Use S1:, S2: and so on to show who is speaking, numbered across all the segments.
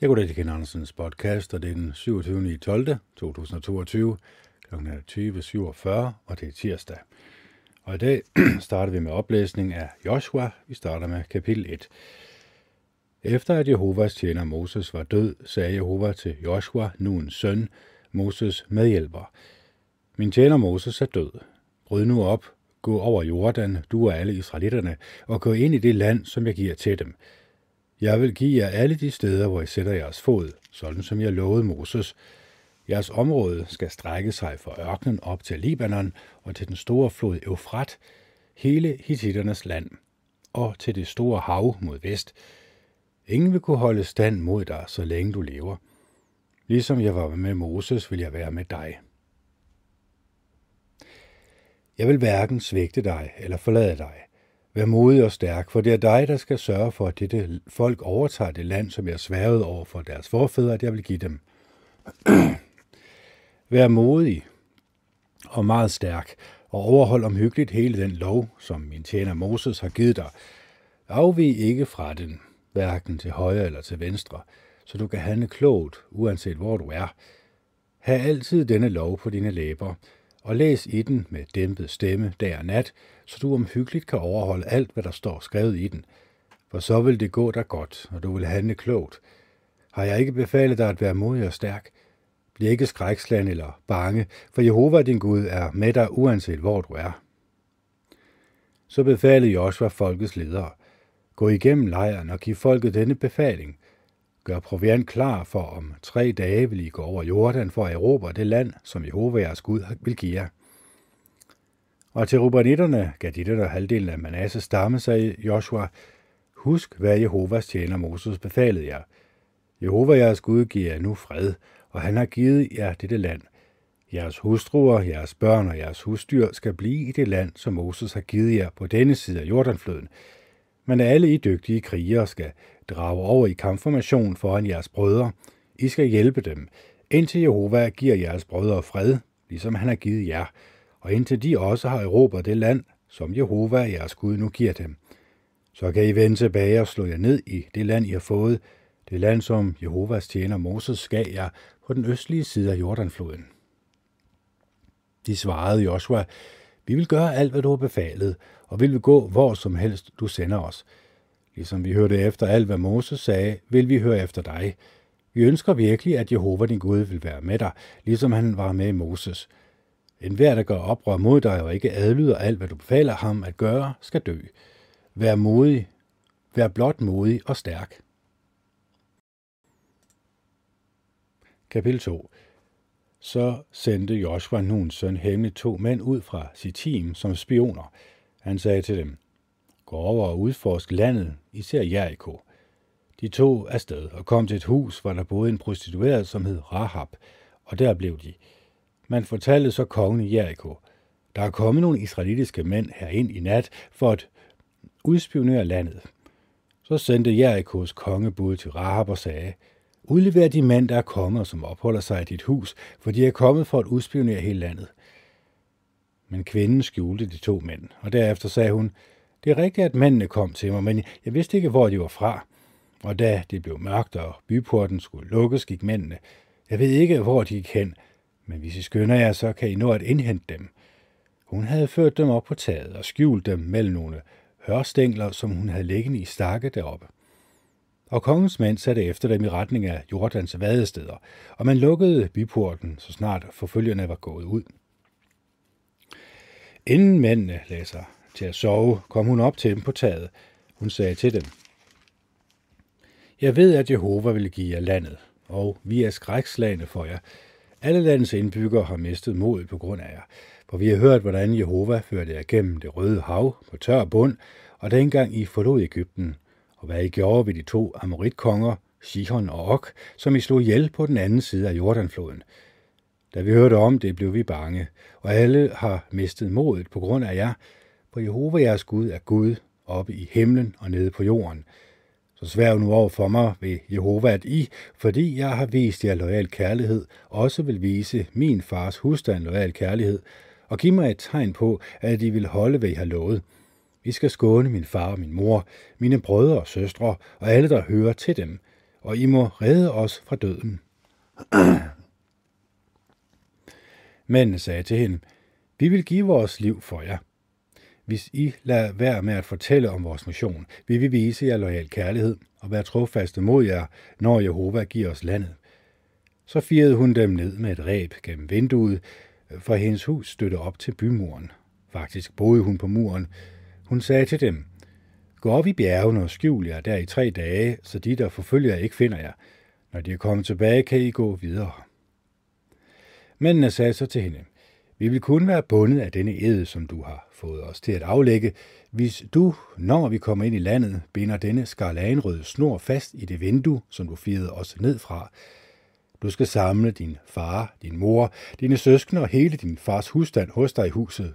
S1: Jeg går til Ken Andersens podcast, og det er den 27. i 12. 2022, kl. 20.47, og det er tirsdag. Og i dag starter vi med oplæsning af Joshua. Vi starter med kapitel 1. Efter at Jehovas tjener Moses var død, sagde Jehova til Joshua, nu en søn, Moses medhjælper. Min tjener Moses er død. Bryd nu op, gå over Jordan, du og alle israelitterne, og gå ind i det land, som jeg giver til dem. Jeg vil give jer alle de steder, hvor I sætter jeres fod, sådan som jeg lovede Moses. Jeres område skal strække sig fra ørkenen op til Libanon og til den store flod Eufrat, hele Hittiternes land, og til det store hav mod vest. Ingen vil kunne holde stand mod dig, så længe du lever. Ligesom jeg var med Moses, vil jeg være med dig. Jeg vil hverken svigte dig eller forlade dig. Vær modig og stærk, for det er dig, der skal sørge for, at dette folk overtager det land, som jeg sværede over for deres forfædre, at jeg vil give dem. Vær modig og meget stærk, og overhold omhyggeligt hele den lov, som min tjener Moses har givet dig. Afvig ikke fra den, hverken til højre eller til venstre, så du kan handle klogt, uanset hvor du er. Ha' altid denne lov på dine læber, og læs i den med dæmpet stemme dag og nat, så du omhyggeligt kan overholde alt, hvad der står skrevet i den. For så vil det gå dig godt, og du vil handle klogt. Har jeg ikke befalet dig at være modig og stærk? Bliv ikke skrækslagen eller bange, for Jehova din Gud er med dig uanset hvor du er. Så befalede Joshua folkets ledere. Gå igennem lejren og giv folket denne befaling. Gør proviant klar, for om tre dage vil I gå over Jordan for at erobre det land, som Jehova jeres Gud vil give jer. Og til Rubanitterne, Gaditterne og halvdelen af Manasse stamme, sagde Joshua, Husk, hvad Jehovas tjener Moses befalede jer. Jehova jeres Gud giver jer nu fred, og han har givet jer dette land. Jeres hustruer, jeres børn og jeres husdyr skal blive i det land, som Moses har givet jer på denne side af Jordanfloden. Men alle I dygtige krigere skal drage over i kampformation foran jeres brødre. I skal hjælpe dem, indtil Jehova giver jeres brødre fred, ligesom han har givet jer, og indtil de også har erobret det land, som Jehova, jeres Gud, nu giver dem. Så kan I vende tilbage og slå jer ned i det land, I har fået, det land, som Jehovas tjener Moses gav jer på den østlige side af Jordanfloden. De svarede Joshua, vi vil gøre alt, hvad du har befalet, og vi vil gå hvor som helst, du sender os. Ligesom vi hørte efter alt, hvad Moses sagde, vil vi høre efter dig. Vi ønsker virkelig, at Jehova din Gud vil være med dig, ligesom han var med Moses. En hver, der gør oprør mod dig og ikke adlyder alt, hvad du befaler ham at gøre, skal dø. Vær modig. Vær blot modig og stærk. Kapitel 2 Så sendte Joshua Nuns søn hemmeligt to mænd ud fra sit team som spioner. Han sagde til dem, gå over og udforske landet, især Jericho. De tog afsted og kom til et hus, hvor der boede en prostitueret, som hed Rahab, og der blev de. Man fortalte så kongen i Jericho, der er kommet nogle israelitiske mænd herind i nat for at udspionere landet. Så sendte Jerikos konge bud til Rahab og sagde, Udlever de mænd, der er kommet, som opholder sig i dit hus, for de er kommet for at udspionere hele landet. Men kvinden skjulte de to mænd, og derefter sagde hun, det er rigtigt, at mændene kom til mig, men jeg vidste ikke, hvor de var fra. Og da det blev mørkt, og byporten skulle lukkes, gik mændene. Jeg ved ikke, hvor de gik hen, men hvis I skynder jer, så kan I nå at indhente dem. Hun havde ført dem op på taget og skjult dem mellem nogle hørstængler, som hun havde liggende i stakke deroppe og kongens mænd satte efter dem i retning af Jordans vadesteder, og man lukkede byporten, så snart forfølgerne var gået ud. Inden mændene lagde sig til at sove, kom hun op til dem på taget. Hun sagde til dem, Jeg ved, at Jehova vil give jer landet, og vi er skrækslagende for jer. Alle landets indbyggere har mistet mod på grund af jer, for vi har hørt, hvordan Jehova førte jer gennem det røde hav på tør bund, og dengang I forlod Ægypten, og hvad I gjorde ved de to amoritkonger, Sihon og Og, som I slog ihjel på den anden side af Jordanfloden. Da vi hørte om det, blev vi bange, og alle har mistet modet på grund af jer, for Jehova jeres Gud er Gud oppe i himlen og nede på jorden. Så svær nu over for mig ved Jehova, at I, fordi jeg har vist jer lojal kærlighed, også vil vise min fars husstand lojal kærlighed, og giv mig et tegn på, at I vil holde, hvad I har lovet, vi skal skåne min far og min mor, mine brødre og søstre og alle, der hører til dem, og I må redde os fra døden. Mændene sagde til hende, vi vil give vores liv for jer. Hvis I lader være med at fortælle om vores mission, vil vi vise jer lojal kærlighed og være trofaste mod jer, når Jehova giver os landet. Så firede hun dem ned med et ræb gennem vinduet, øh, for hendes hus støtte op til bymuren. Faktisk boede hun på muren. Hun sagde til dem, Gå op i bjergene og skjul jer der i tre dage, så de, der forfølger jer, ikke finder jer. Når de er kommet tilbage, kan I gå videre. Mændene sagde så til hende, vi vil kun være bundet af denne ed, som du har fået os til at aflægge, hvis du, når vi kommer ind i landet, binder denne skarlagenrøde snor fast i det vindue, som du firede os ned fra. Du skal samle din far, din mor, dine søskende og hele din fars husstand hos dig i huset.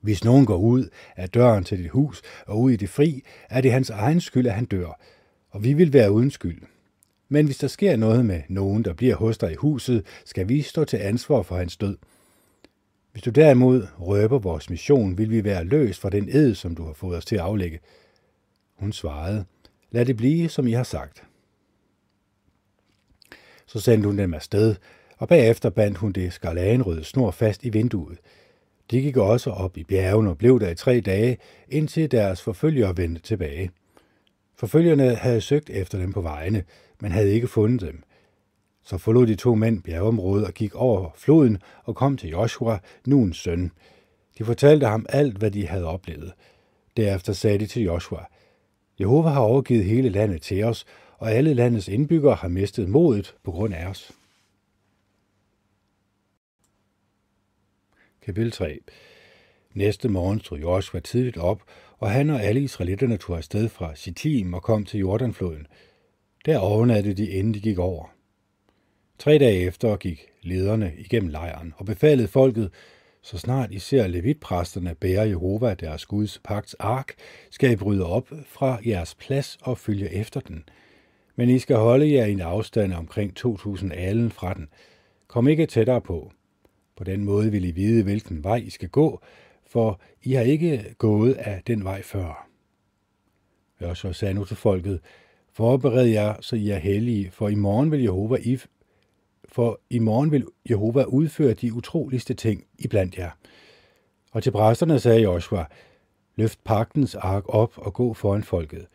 S1: Hvis nogen går ud af døren til dit hus og ud i det fri, er det hans egen skyld, at han dør, og vi vil være uden skyld. Men hvis der sker noget med nogen, der bliver hos dig i huset, skal vi stå til ansvar for hans død. Hvis du derimod røber vores mission, vil vi være løst fra den ed, som du har fået os til at aflægge. Hun svarede, lad det blive, som I har sagt. Så sendte hun dem afsted, og bagefter bandt hun det skarlagenrøde snor fast i vinduet. De gik også op i bjergen og blev der i tre dage, indtil deres forfølgere vendte tilbage. Forfølgerne havde søgt efter dem på vejene, men havde ikke fundet dem. Så forlod de to mænd bjergeområdet og gik over floden og kom til Joshua, Nuns søn. De fortalte ham alt, hvad de havde oplevet. Derefter sagde de til Joshua, Jehova har overgivet hele landet til os, og alle landets indbyggere har mistet modet på grund af os. Kapitel 3 Næste morgen stod Joshua tidligt op, og han og alle israelitterne tog afsted fra Sittim og kom til Jordanfloden. Der overnattede de, inden de gik over. Tre dage efter gik lederne igennem lejren og befalede folket, så snart I ser levitpræsterne bære Jehova deres Guds pagts ark, skal I bryde op fra jeres plads og følge efter den. Men I skal holde jer i en afstand omkring 2000 alen fra den. Kom ikke tættere på. På den måde vil I vide, hvilken vej I skal gå, for I har ikke gået af den vej før. Joshua sagde nu til folket, Forbered jer, så I er hellige, for i morgen vil Jehova, I, for i morgen vil Jehova udføre de utroligste ting iblandt jer. Og til præsterne sagde Joshua, løft pagtens ark op og gå foran folket.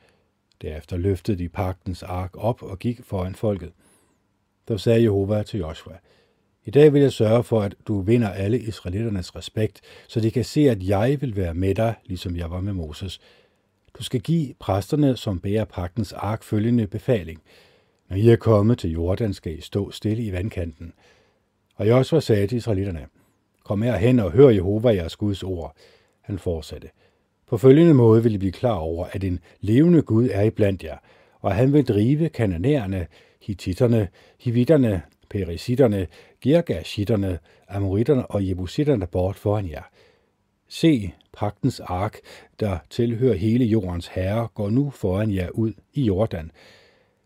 S1: Derefter løftede de pagtens ark op og gik foran folket. Så sagde Jehova til Joshua, i dag vil jeg sørge for, at du vinder alle israelitternes respekt, så de kan se, at jeg vil være med dig, ligesom jeg var med Moses. Du skal give præsterne, som bærer pagtens ark, følgende befaling. Når I er kommet til Jordan, skal I stå stille i vandkanten. Og Josua sagde til israelitterne, Kom her hen og hør Jehova jeres Guds ord. Han fortsatte. På følgende måde vil I blive klar over, at en levende Gud er iblandt jer, og han vil drive kananæerne, hititterne, hivitterne, perisitterne, girgashitterne, amoritterne og jebusitterne bort foran jer. Se, pagtens ark, der tilhører hele jordens herre, går nu foran jer ud i Jordan.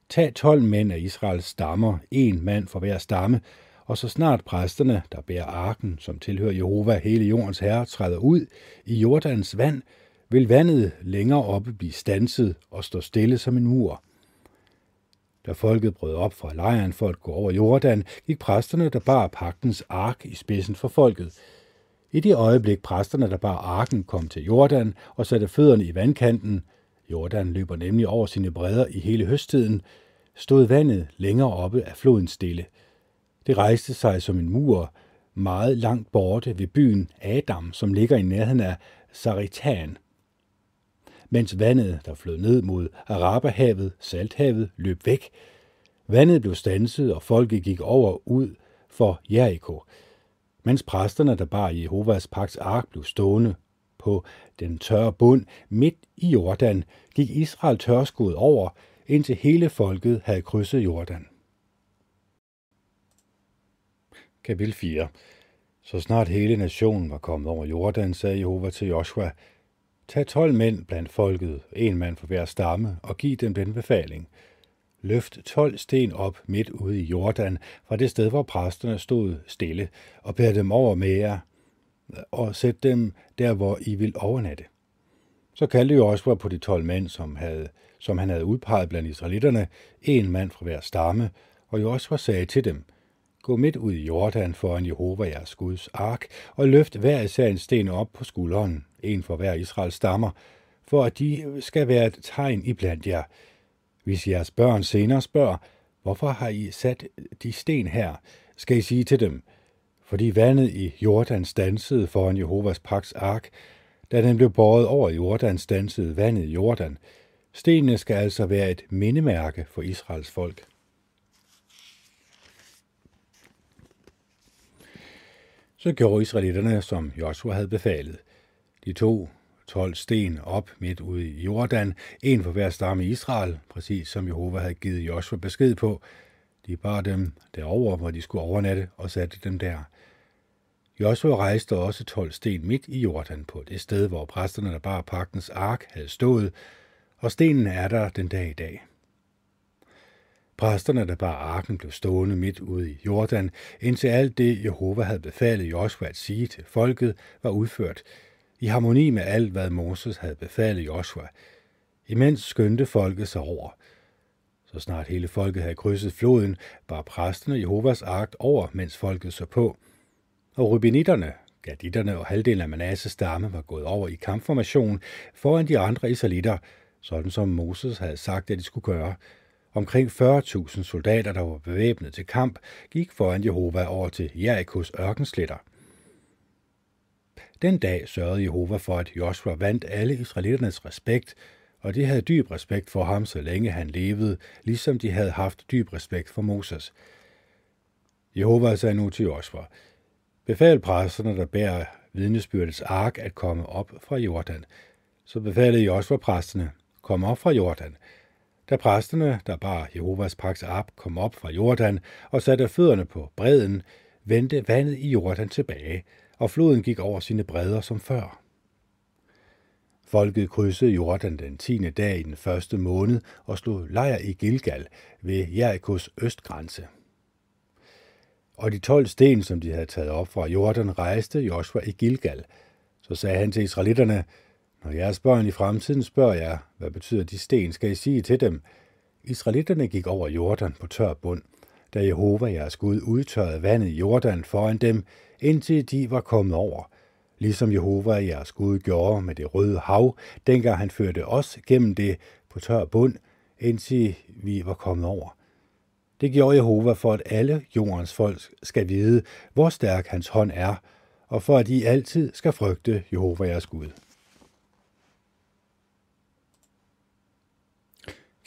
S1: Tag tolv mænd af Israels stammer, en mand for hver stamme, og så snart præsterne, der bærer arken, som tilhører Jehova, hele jordens herre, træder ud i Jordans vand, vil vandet længere oppe blive stanset og stå stille som en mur. Da folket brød op fra lejren for at gå over Jordan, gik præsterne, der bar pagtens ark i spidsen for folket. I det øjeblik præsterne, der bar arken, kom til Jordan og satte fødderne i vandkanten, Jordan løber nemlig over sine bredder i hele høsttiden, stod vandet længere oppe af floden stille. Det rejste sig som en mur, meget langt borte ved byen Adam, som ligger i nærheden af Saritan. Mens vandet, der flød ned mod Araberhavet, Salthavet, løb væk. Vandet blev stanset, og folket gik over ud for Jericho mens præsterne, der bar Jehovas pagts ark, blev stående på den tørre bund midt i Jordan, gik Israel tørskud over, indtil hele folket havde krydset Jordan. Kapitel 4 Så snart hele nationen var kommet over Jordan, sagde Jehova til Joshua, Tag tolv mænd blandt folket, en mand for hver stamme, og giv dem den befaling – Løft 12 sten op midt ude i Jordan, fra det sted, hvor præsterne stod stille, og bær dem over med jer, og sæt dem der, hvor I vil overnatte. Så kaldte Josua på de tolv mænd, som, havde, som han havde udpeget blandt israelitterne, en mand fra hver stamme, og Josua sagde til dem, Gå midt ud i Jordan foran Jehova jeres Guds ark, og løft hver især en sten op på skulderen, en for hver Israels stammer, for at de skal være et tegn i blandt jer. Hvis jeres børn senere spørger, hvorfor har I sat de sten her, skal I sige til dem, fordi vandet i Jordan stansede foran Jehovas paks ark, da den blev båret over Jordan, stansede vandet i Jordan. Stenene skal altså være et mindemærke for Israels folk. Så gjorde israelitterne, som Joshua havde befalet. De tog 12 sten op midt ude i Jordan, en for hver stamme i Israel, præcis som Jehova havde givet Joshua besked på. De bar dem derover, hvor de skulle overnatte, og satte dem der. Joshua rejste også 12 sten midt i Jordan på det sted, hvor præsterne, der bar pagtens ark, havde stået, og stenen er der den dag i dag. Præsterne, der bar arken, blev stående midt ude i Jordan, indtil alt det, Jehova havde befalet Joshua at sige til folket, var udført, i harmoni med alt, hvad Moses havde befalet Joshua. Imens skyndte folket sig over. Så snart hele folket havde krydset floden, bar præsterne Jehovas ark over, mens folket så på. Og rubinitterne, gaditterne og halvdelen af Manasses stamme var gået over i kampformation foran de andre israelitter, sådan som Moses havde sagt, at de skulle gøre – Omkring 40.000 soldater, der var bevæbnet til kamp, gik foran Jehova over til Jerikos ørkensletter. Den dag sørgede Jehova for, at Joshua vandt alle israeliternes respekt, og de havde dyb respekt for ham, så længe han levede, ligesom de havde haft dyb respekt for Moses. Jehova sagde nu til Joshua, befal præsterne, der bærer vidnesbyrdets ark, at komme op fra Jordan. Så befalede Joshua præsterne, kom op fra Jordan – da præsterne, der bar Jehovas paks op, kom op fra Jordan og satte fødderne på bredden, vendte vandet i Jordan tilbage, og floden gik over sine bredder som før. Folket krydsede Jordan den tiende dag i den første måned og slog lejr i Gilgal ved Jerikos østgrænse. Og de tolv sten, som de havde taget op fra Jordan, rejste Joshua i Gilgal. Så sagde han til israelitterne, når jeres børn i fremtiden spørger jer, hvad betyder de sten, skal I sige til dem, Israelitterne gik over Jordan på tør bund, da Jehova jeres Gud udtørrede vandet i Jordan foran dem, indtil de var kommet over, ligesom Jehova jeres Gud gjorde med det røde hav, dengang han førte os gennem det på tør bund, indtil vi var kommet over. Det gjorde Jehova for, at alle jordens folk skal vide, hvor stærk hans hånd er, og for at I altid skal frygte Jehova jeres Gud.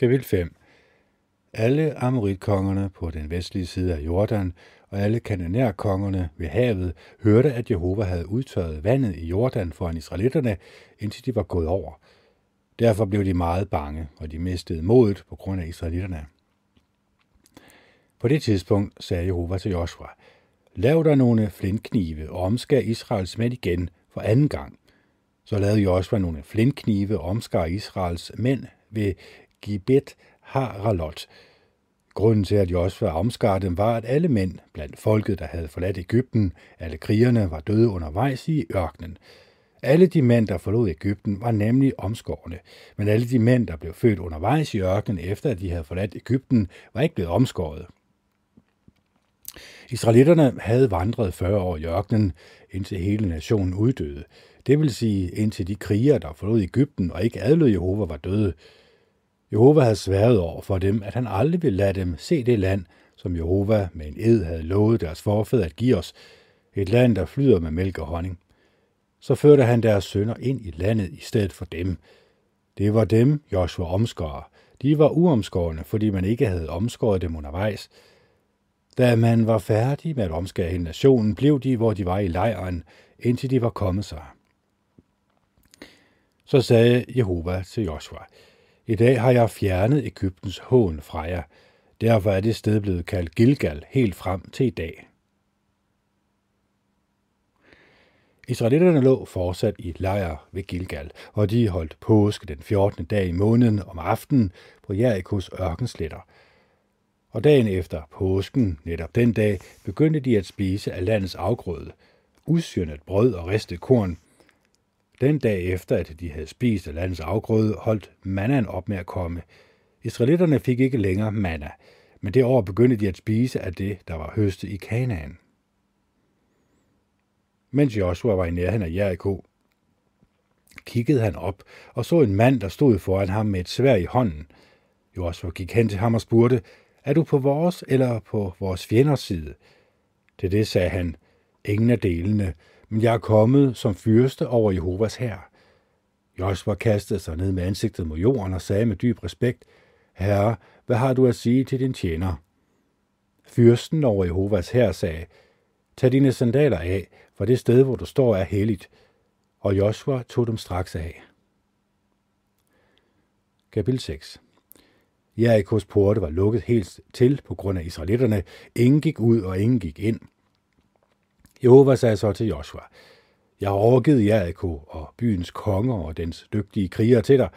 S1: Kapitel 5 Alle Amoritkongerne på den vestlige side af Jordan og alle kananærkongerne ved havet hørte, at Jehova havde udtørret vandet i Jordan foran israelitterne, indtil de var gået over. Derfor blev de meget bange, og de mistede modet på grund af israelitterne. På det tidspunkt sagde Jehova til Joshua, Lav der nogle flintknive og omskær Israels mænd igen for anden gang. Så lavede Joshua nogle flintknive og omskar Israels mænd ved Gibet Haralot. Grunden til, at Josua omskar dem, var, at alle mænd blandt folket, der havde forladt Ægypten, alle krigerne, var døde undervejs i ørkenen. Alle de mænd, der forlod Ægypten, var nemlig omskårne, men alle de mænd, der blev født undervejs i ørkenen, efter at de havde forladt Ægypten, var ikke blevet omskåret. Israelitterne havde vandret 40 år i ørkenen, indtil hele nationen uddøde. Det vil sige, indtil de krigere, der forlod Ægypten og ikke adlød Jehova, var døde. Jehova havde sværet over for dem, at han aldrig ville lade dem se det land, som Jehova med en ed havde lovet deres forfædre at give os, et land, der flyder med mælk og honning. Så førte han deres sønner ind i landet i stedet for dem. Det var dem, Joshua omskår. De var uomskårne, fordi man ikke havde omskåret dem undervejs. Da man var færdig med at omskære hele nationen, blev de, hvor de var i lejren, indtil de var kommet sig. Så sagde Jehova til Joshua, i dag har jeg fjernet Ægyptens hån fra jer. Derfor er det sted blevet kaldt Gilgal helt frem til i dag. Israelitterne lå fortsat i lejr ved Gilgal, og de holdt påske den 14. dag i måneden om aftenen på Jerikos ørkensletter. Og dagen efter påsken, netop den dag, begyndte de at spise af landets afgrøde, usyrnet brød og ristet korn. Den dag efter, at de havde spist af landets afgrøde, holdt mannaen op med at komme. Israelitterne fik ikke længere manna, men det år begyndte de at spise af det, der var høstet i Kanaan. Mens Joshua var i nærheden af Jericho, kiggede han op og så en mand, der stod foran ham med et svær i hånden. Joshua gik hen til ham og spurgte, er du på vores eller på vores fjenders side? Til det sagde han, ingen af delene, men jeg er kommet som fyrste over Jehovas hær. Joshua kastede sig ned med ansigtet mod jorden og sagde med dyb respekt, Herre, hvad har du at sige til din tjener? Fyrsten over Jehovas hær sagde, Tag dine sandaler af, for det sted, hvor du står, er helligt. Og Joshua tog dem straks af. Kapitel 6 Jerikos porte var lukket helt til på grund af israelitterne. Ingen gik ud, og ingen gik ind. Jehova sagde så til Joshua, Jeg har overgivet Jericho og byens konger og dens dygtige krigere til dig.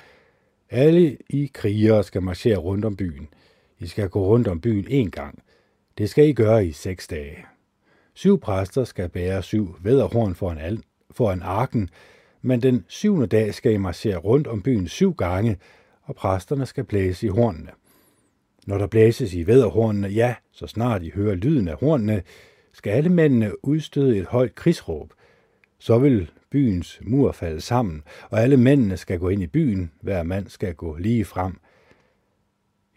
S1: Alle I krigere skal marchere rundt om byen. I skal gå rundt om byen én gang. Det skal I gøre i seks dage. Syv præster skal bære syv væderhorn foran, al, foran arken, men den syvende dag skal I marchere rundt om byen syv gange, og præsterne skal blæse i hornene. Når der blæses i væderhornene, ja, så snart I hører lyden af hornene, skal alle udstøde et højt krigsråb. Så vil byens mur falde sammen, og alle mændene skal gå ind i byen, hver mand skal gå lige frem.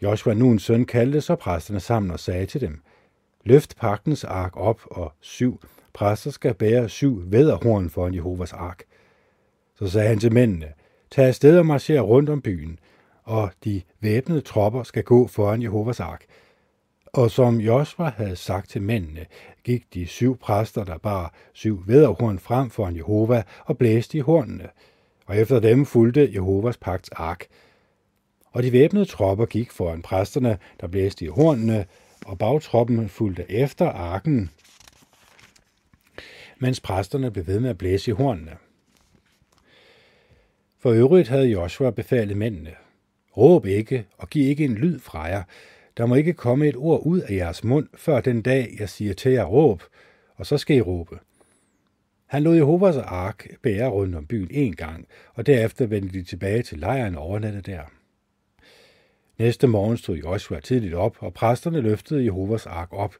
S1: Joshua, en søn, kaldte så præsterne sammen og sagde til dem, Løft pagtens ark op, og syv præster skal bære syv væderhorn foran Jehovas ark. Så sagde han til mændene, Tag afsted og marcher rundt om byen, og de væbnede tropper skal gå foran Jehovas ark. Og som Josva havde sagt til mændene, gik de syv præster, der bar syv vederhorn frem foran Jehova og blæste i hornene. Og efter dem fulgte Jehovas pagts ark. Og de væbnede tropper gik foran præsterne, der blæste i hornene, og bagtroppen fulgte efter arken, mens præsterne blev ved med at blæse i hornene. For øvrigt havde Joshua befalet mændene, råb ikke og giv ikke en lyd fra jer, der må ikke komme et ord ud af jeres mund, før den dag, jeg siger til jer råb, og så skal I råbe. Han lod Jehovas ark bære rundt om byen en gang, og derefter vendte de tilbage til lejren og overnatte der. Næste morgen stod Joshua tidligt op, og præsterne løftede Jehovas ark op,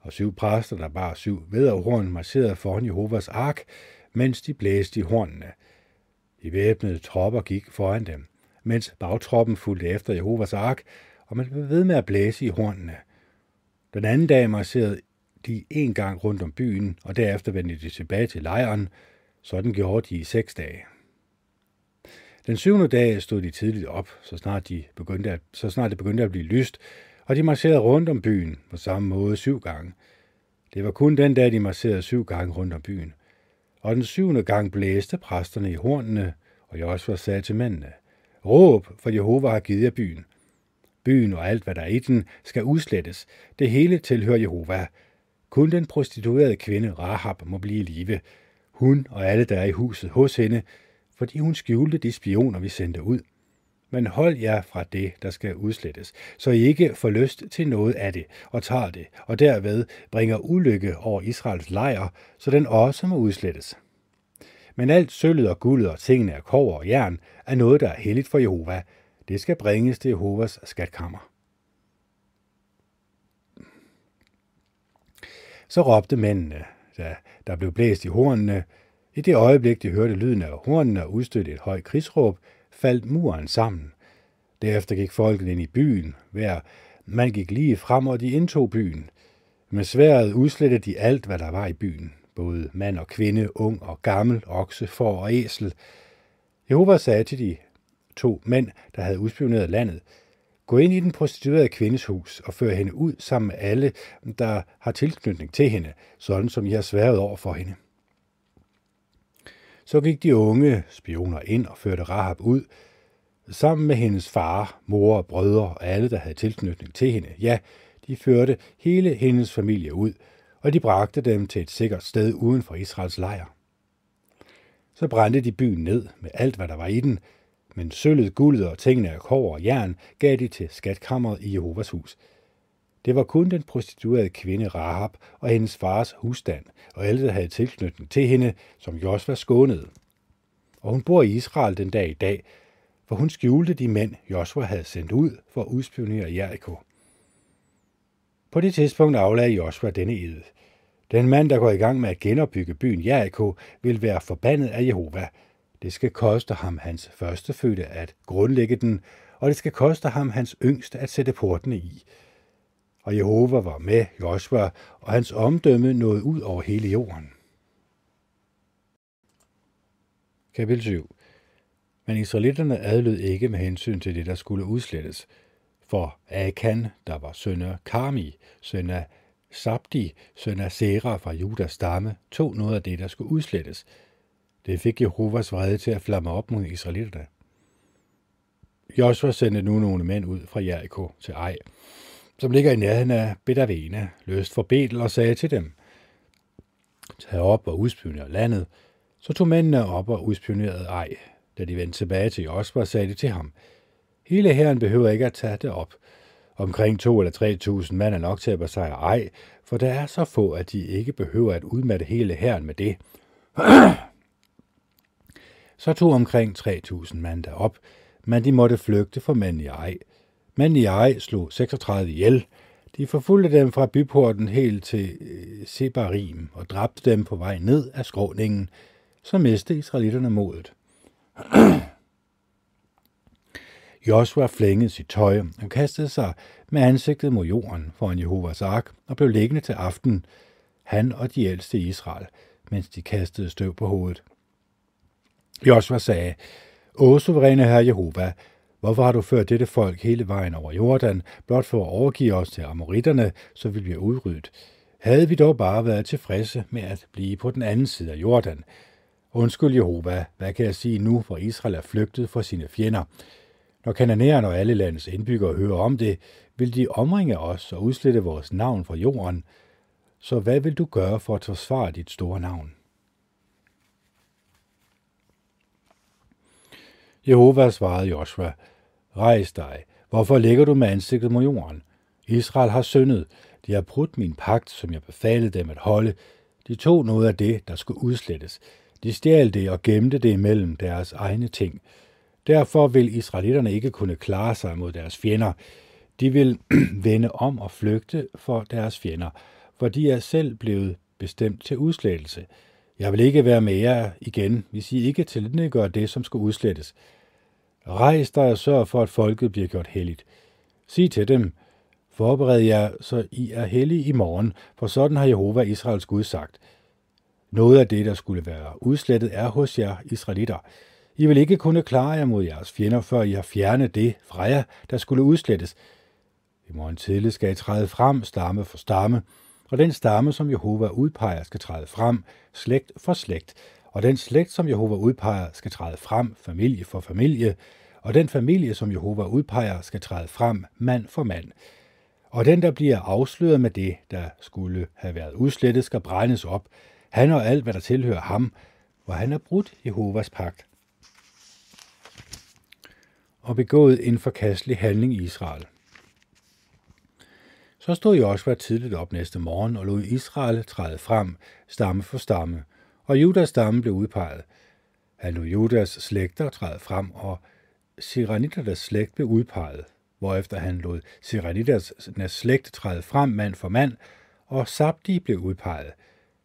S1: og syv præster, der bar syv vederhorn, marcherede foran Jehovas ark, mens de blæste i hornene. De væbnede tropper gik foran dem, mens bagtroppen fulgte efter Jehovas ark, og man blev ved med at blæse i hornene. Den anden dag marcherede de en gang rundt om byen, og derefter vendte de tilbage til lejren. Sådan gjorde de i seks dage. Den syvende dag stod de tidligt op, så snart, de begyndte at, så snart det begyndte at blive lyst, og de marcherede rundt om byen på samme måde syv gange. Det var kun den dag, de marcherede syv gange rundt om byen. Og den syvende gang blæste præsterne i hornene, og Josua sagde til mændene, Råb, for Jehova har givet jer byen. Byen og alt, hvad der er i den, skal udslettes. Det hele tilhører Jehova. Kun den prostituerede kvinde Rahab må blive i live. Hun og alle, der er i huset hos hende, fordi hun skjulte de spioner, vi sendte ud. Men hold jer fra det, der skal udslettes, så I ikke får lyst til noget af det, og tager det, og derved bringer ulykke over Israels lejr, så den også må udslettes. Men alt sølvet og guldet og tingene af kover og jern er noget, der er helligt for Jehova. Det skal bringes til Jehovas skatkammer. Så råbte mændene, da der blev blæst i hornene, i det øjeblik, de hørte lyden af hornene og udstødte et højt krigsråb, faldt muren sammen. Derefter gik folket ind i byen, hver man gik lige frem, og de indtog byen. Med sværet udslettede de alt, hvad der var i byen, både mand og kvinde, ung og gammel, okse, får og æsel. Jehova sagde til de to mænd, der havde udspioneret landet, Gå ind i den prostituerede kvindes hus og før hende ud sammen med alle, der har tilknytning til hende, sådan som I har sværet over for hende. Så gik de unge spioner ind og førte Rahab ud, sammen med hendes far, mor og brødre og alle, der havde tilknytning til hende. Ja, de førte hele hendes familie ud, og de bragte dem til et sikkert sted uden for Israels lejr. Så brændte de byen ned med alt, hvad der var i den, men sølvet, guldet og tingene af kover og jern gav de til skatkammeret i Jehovas hus – det var kun den prostituerede kvinde Rahab og hendes fars husstand, og alle, der havde tilknytning til hende, som Josva skånet. og hun bor i Israel den dag i dag, for hun skjulte de mænd, Joshua havde sendt ud for at udspionere Jericho. På det tidspunkt aflagde Joshua denne ed. Den mand, der går i gang med at genopbygge byen Jericho, vil være forbandet af Jehova. Det skal koste ham hans førstefødte at grundlægge den, og det skal koste ham hans yngste at sætte portene i. Og Jehova var med Joshua, og hans omdømme nåede ud over hele jorden. Kapitel 7 Men israelitterne adlød ikke med hensyn til det, der skulle udslettes. For Akan, der var søn af Karmi, søn af Sabdi, søn af Sera fra Judas stamme, tog noget af det, der skulle udslettes. Det fik Jehovas vrede til at flamme op mod israelitterne. Joshua sendte nu nogle mænd ud fra Jericho til Ej, som ligger i nærheden af Bedavene, løst for Betel og sagde til dem, Tag op og udspionere landet. Så tog mændene op og udspionerede Ej. Da de vendte tilbage til Joshua, sagde de til ham, Hele herren behøver ikke at tage det op. Omkring to eller tre tusind mand er nok til at besejre ej, for der er så få, at de ikke behøver at udmatte hele herren med det. så tog omkring 3.000 mand derop, men de måtte flygte for mænd i ej. Mænd i ej slog 36 ihjel. De forfulgte dem fra byporten helt til øh, Sebarim og dræbte dem på vej ned af skråningen. Så mistede israelitterne modet. Joshua flængede sit tøj og kastede sig med ansigtet mod jorden foran Jehovas ark og blev liggende til aften, han og de ældste i Israel, mens de kastede støv på hovedet. Joshua sagde, Å suveræne herre Jehova, hvorfor har du ført dette folk hele vejen over Jordan, blot for at overgive os til amoritterne, så vi bliver udryddet? Havde vi dog bare været tilfredse med at blive på den anden side af Jordan? Undskyld Jehova, hvad kan jeg sige nu, hvor Israel er flygtet fra sine fjender? Når kananæerne og alle landets indbyggere hører om det, vil de omringe os og udslette vores navn fra jorden. Så hvad vil du gøre for at forsvare dit store navn? Jehova svarede Joshua, Rejs dig, hvorfor ligger du med ansigtet mod jorden? Israel har syndet, de har brudt min pagt, som jeg befalede dem at holde. De tog noget af det, der skulle udslettes. De stjal det og gemte det imellem deres egne ting. Derfor vil israelitterne ikke kunne klare sig mod deres fjender. De vil vende om og flygte for deres fjender, for de er selv blevet bestemt til udslettelse. Jeg vil ikke være med jer igen, hvis I ikke gør det, som skal udslettes. Rejs dig og sørg for, at folket bliver gjort helligt. Sig til dem, forbered jer, så I er hellige i morgen, for sådan har Jehova Israels Gud sagt. Noget af det, der skulle være udslettet, er hos jer israelitter. I vil ikke kunne klare jer mod jeres fjender, før I har fjernet det fra jer, der skulle udslettes. I morgen tidlig skal I træde frem, stamme for stamme, og den stamme, som Jehova udpeger, skal træde frem, slægt for slægt, og den slægt, som Jehova udpeger, skal træde frem, familie for familie, og den familie, som Jehova udpeger, skal træde frem, mand for mand. Og den, der bliver afsløret med det, der skulle have været udslettet, skal brændes op, han og alt, hvad der tilhører ham, hvor han har brudt Jehovas pagt og begået en forkastelig handling i Israel. Så stod Joshua tidligt op næste morgen og lod Israel træde frem, stamme for stamme, og Judas stamme blev udpeget. Han lod Judas slægter træde frem, og Siranitternes slægt blev udpeget, hvorefter han lod Siranitternes slægt træde frem mand for mand, og Sabdi blev udpeget.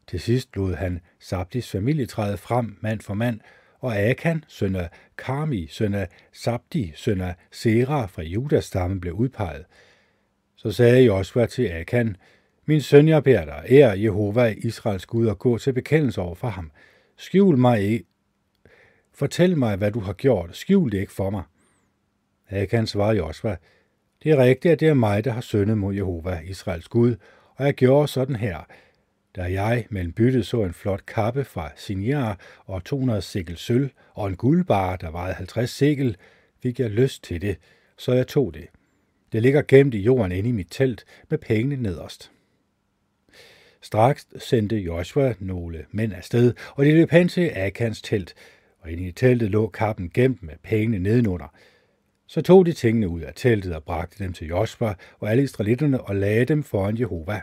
S1: Til sidst lod han Sabdis familie træde frem mand for mand, og Akan, søn af Karmi, søn af Sabdi, søn af Sera fra Judas stamme, blev udpeget. Så sagde Joshua til Akan, Min søn, jeg beder dig, ære Jehova, Israels Gud, og gå til bekendelse over for ham. Skjul mig ikke. Fortæl mig, hvad du har gjort. Skjul det ikke for mig. Akan svarede Joshua, det er rigtigt, at det er mig, der har syndet mod Jehova, Israels Gud, og jeg gjorde sådan her. Da jeg mellem byttet så en flot kappe fra Sinjar og 200 sikkel sølv og en guldbar, der vejede 50 sikkel, fik jeg lyst til det, så jeg tog det. Det ligger gemt i jorden inde i mit telt med pengene nederst. Straks sendte Joshua nogle mænd afsted, og de løb hen til Akans telt, og inde i teltet lå kappen gemt med pengene nedenunder. Så tog de tingene ud af teltet og bragte dem til Joshua og alle israelitterne og lagde dem foran Jehova.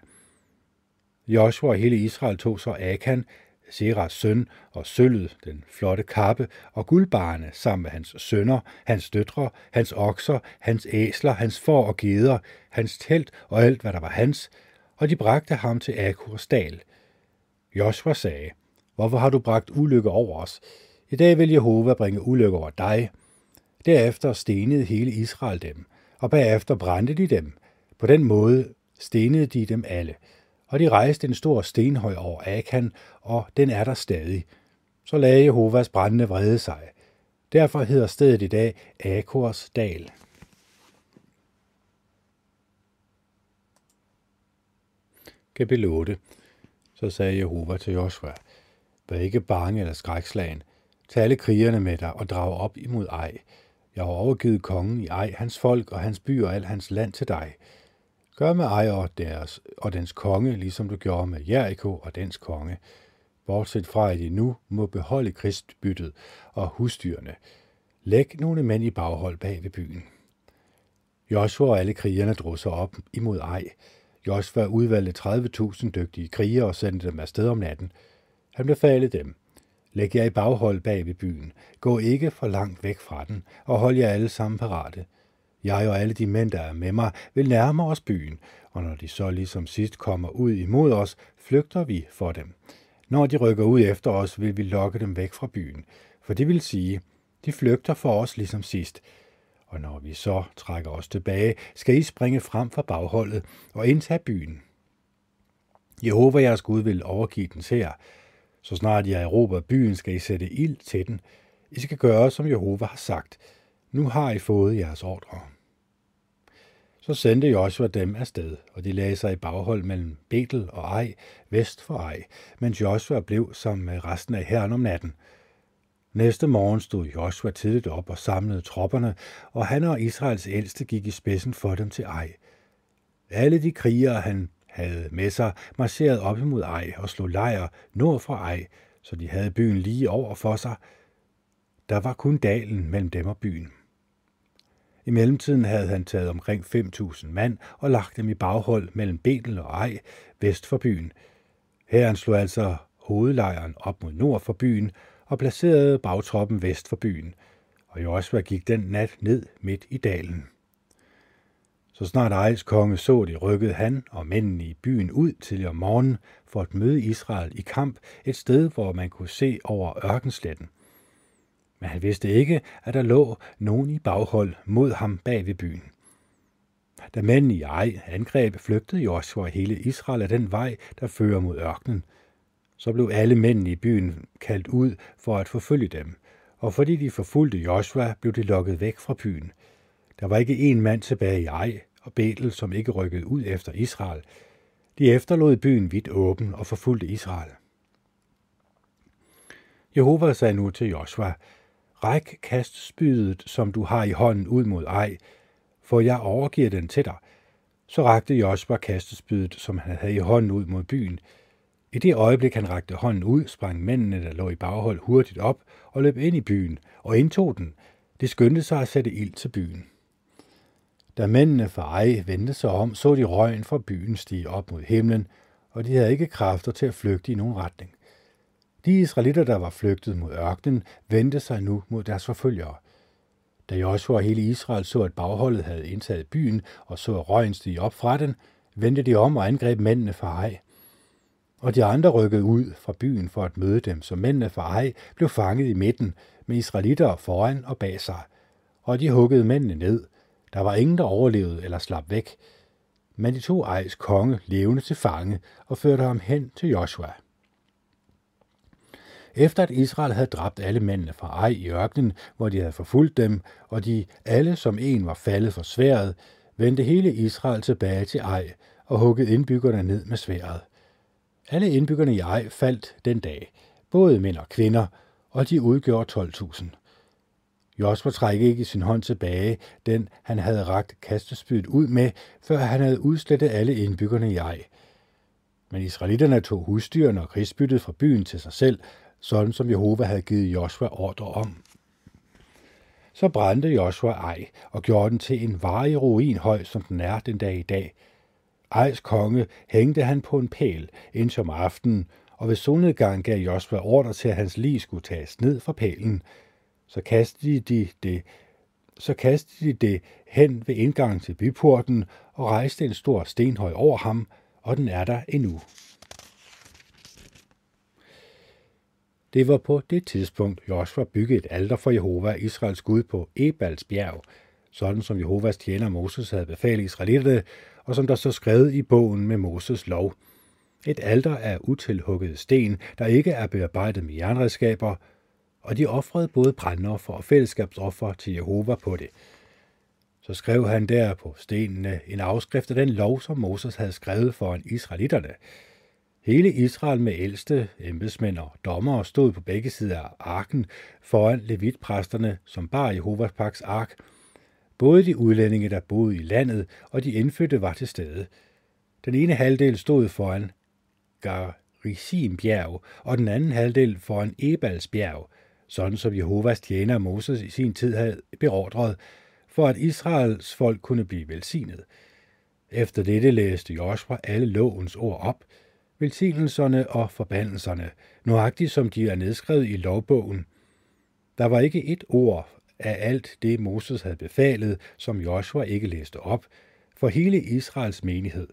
S1: Joshua og hele Israel tog så Akan, Seras søn, og sølvet, den flotte kappe, og guldbarne sammen med hans sønner, hans døtre, hans okser, hans æsler, hans får og geder, hans telt og alt, hvad der var hans, og de bragte ham til Akurs dal. Joshua sagde, Hvorfor har du bragt ulykke over os? I dag vil Jehova bringe ulykke over dig. Derefter stenede hele Israel dem, og bagefter brændte de dem. På den måde stenede de dem alle og de rejste en stor stenhøj over Akan, og den er der stadig. Så lagde Jehovas brændende vrede sig. Derfor hedder stedet i dag Akors dal. Kapitel 8 Så sagde Jehova til Joshua, Vær ikke bange eller skrækslagen. Tag alle krigerne med dig og drag op imod Ej. Jeg har overgivet kongen i Ej, hans folk og hans by og al hans land til dig. Gør med Ej og, deres, og dens konge, ligesom du gjorde med Jericho og dens konge, bortset fra at I nu må beholde kristbyttet og husdyrene. Læg nogle mænd i baghold bag ved byen. Joshua og alle krigerne drog sig op imod Ej. Joshua udvalgte 30.000 dygtige krigere og sendte dem afsted om natten. Han befalede dem, Læg jer i baghold bag ved byen. Gå ikke for langt væk fra den, og hold jer alle sammen parate. Jeg og alle de mænd, der er med mig, vil nærme os byen, og når de så ligesom sidst kommer ud imod os, flygter vi for dem. Når de rykker ud efter os, vil vi lokke dem væk fra byen, for det vil sige, de flygter for os ligesom sidst. Og når vi så trækker os tilbage, skal I springe frem fra bagholdet og indtage byen. Jehova jeres Gud vil overgive den her. Så snart jeg erobrer byen, skal I sætte ild til den. I skal gøre, som Jehova har sagt. Nu har I fået jeres ordre. Så sendte Joshua dem afsted, og de lagde sig i baghold mellem Betel og Ej, vest for Ej, mens Joshua blev som med resten af herren om natten. Næste morgen stod Joshua tidligt op og samlede tropperne, og han og Israels ældste gik i spidsen for dem til Ej. Alle de krigere, han havde med sig, marcherede op imod Ej og slog lejr nord for Ej, så de havde byen lige over for sig. Der var kun dalen mellem dem og byen. I mellemtiden havde han taget omkring 5.000 mand og lagt dem i baghold mellem Betel og Ej, vest for byen. Herren slog altså hovedlejren op mod nord for byen og placerede bagtroppen vest for byen, og Joshua gik den nat ned midt i dalen. Så snart Ejs konge så det, rykkede han og mændene i byen ud til om morgenen for at møde Israel i kamp et sted, hvor man kunne se over ørkensletten men han vidste ikke, at der lå nogen i baghold mod ham bag ved byen. Da mændene i ej angreb, flygtede Joshua hele Israel af den vej, der fører mod ørkenen. Så blev alle mændene i byen kaldt ud for at forfølge dem, og fordi de forfulgte Joshua, blev de lokket væk fra byen. Der var ikke en mand tilbage i ej og Betel, som ikke rykkede ud efter Israel. De efterlod byen vidt åben og forfulgte Israel. Jehova sagde nu til Joshua, Ræk kastspydet, som du har i hånden ud mod ej, for jeg overgiver den til dig. Så rakte Josper kastespydet, som han havde i hånden ud mod byen. I det øjeblik, han rakte hånden ud, sprang mændene, der lå i baghold, hurtigt op og løb ind i byen og indtog den. De skyndte sig at sætte ild til byen. Da mændene fra Ej vendte sig om, så de røgen fra byen stige op mod himlen, og de havde ikke kræfter til at flygte i nogen retning. De israelitter, der var flygtet mod ørkenen, vendte sig nu mod deres forfølgere. Da Joshua og hele Israel så, at bagholdet havde indtaget byen og så, røgen stige op fra den, vendte de om og angreb mændene fra Ej. Og de andre rykkede ud fra byen for at møde dem, så mændene fra Ej blev fanget i midten med israelitter foran og bag sig. Og de huggede mændene ned. Der var ingen, der overlevede eller slap væk. Men de tog Ejs konge levende til fange og førte ham hen til Joshua. Efter at Israel havde dræbt alle mændene fra Ej i ørkenen, hvor de havde forfulgt dem, og de alle som en var faldet for sværet, vendte hele Israel tilbage til Ej og huggede indbyggerne ned med sværet. Alle indbyggerne i Ej faldt den dag, både mænd og kvinder, og de udgjorde 12.000. Josper træk ikke sin hånd tilbage, den han havde ragt kastespydet ud med, før han havde udslettet alle indbyggerne i Ej. Men israelitterne tog husdyrene og krigsbyttet fra byen til sig selv, sådan som Jehova havde givet Joshua ordre om. Så brændte Joshua ej og gjorde den til en varig ruin høj, som den er den dag i dag. Ejs konge hængte han på en pæl indtil om aftenen, og ved solnedgang gav Joshua ordre til, at hans lig skulle tages ned fra pælen. Så kastede de det, så kastede de det hen ved indgangen til byporten og rejste en stor stenhøj over ham, og den er der endnu. Det var på det tidspunkt, Josva byggede et alter for Jehova, Israels Gud, på Ebals bjerg, sådan som Jehovas tjener Moses havde befalet israelitterne, og som der så skrevet i bogen med Moses lov. Et alter af utilhuggede sten, der ikke er bearbejdet med jernredskaber, og de ofrede både brændoffer og fællesskabsoffer til Jehova på det. Så skrev han der på stenene en afskrift af den lov, som Moses havde skrevet foran israelitterne. Hele Israel med ældste, embedsmænd og dommere stod på begge sider af arken foran levitpræsterne, som bar Jehovas paks ark. Både de udlændinge, der boede i landet, og de indfødte var til stede. Den ene halvdel stod foran Garisim bjerg, og den anden halvdel foran Ebalsbjerg, sådan som Jehovas tjener Moses i sin tid havde beordret, for at Israels folk kunne blive velsignet. Efter dette læste Joshua alle lovens ord op, velsignelserne og forbandelserne, nøjagtigt som de er nedskrevet i lovbogen. Der var ikke et ord af alt det, Moses havde befalet, som Joshua ikke læste op, for hele Israels menighed,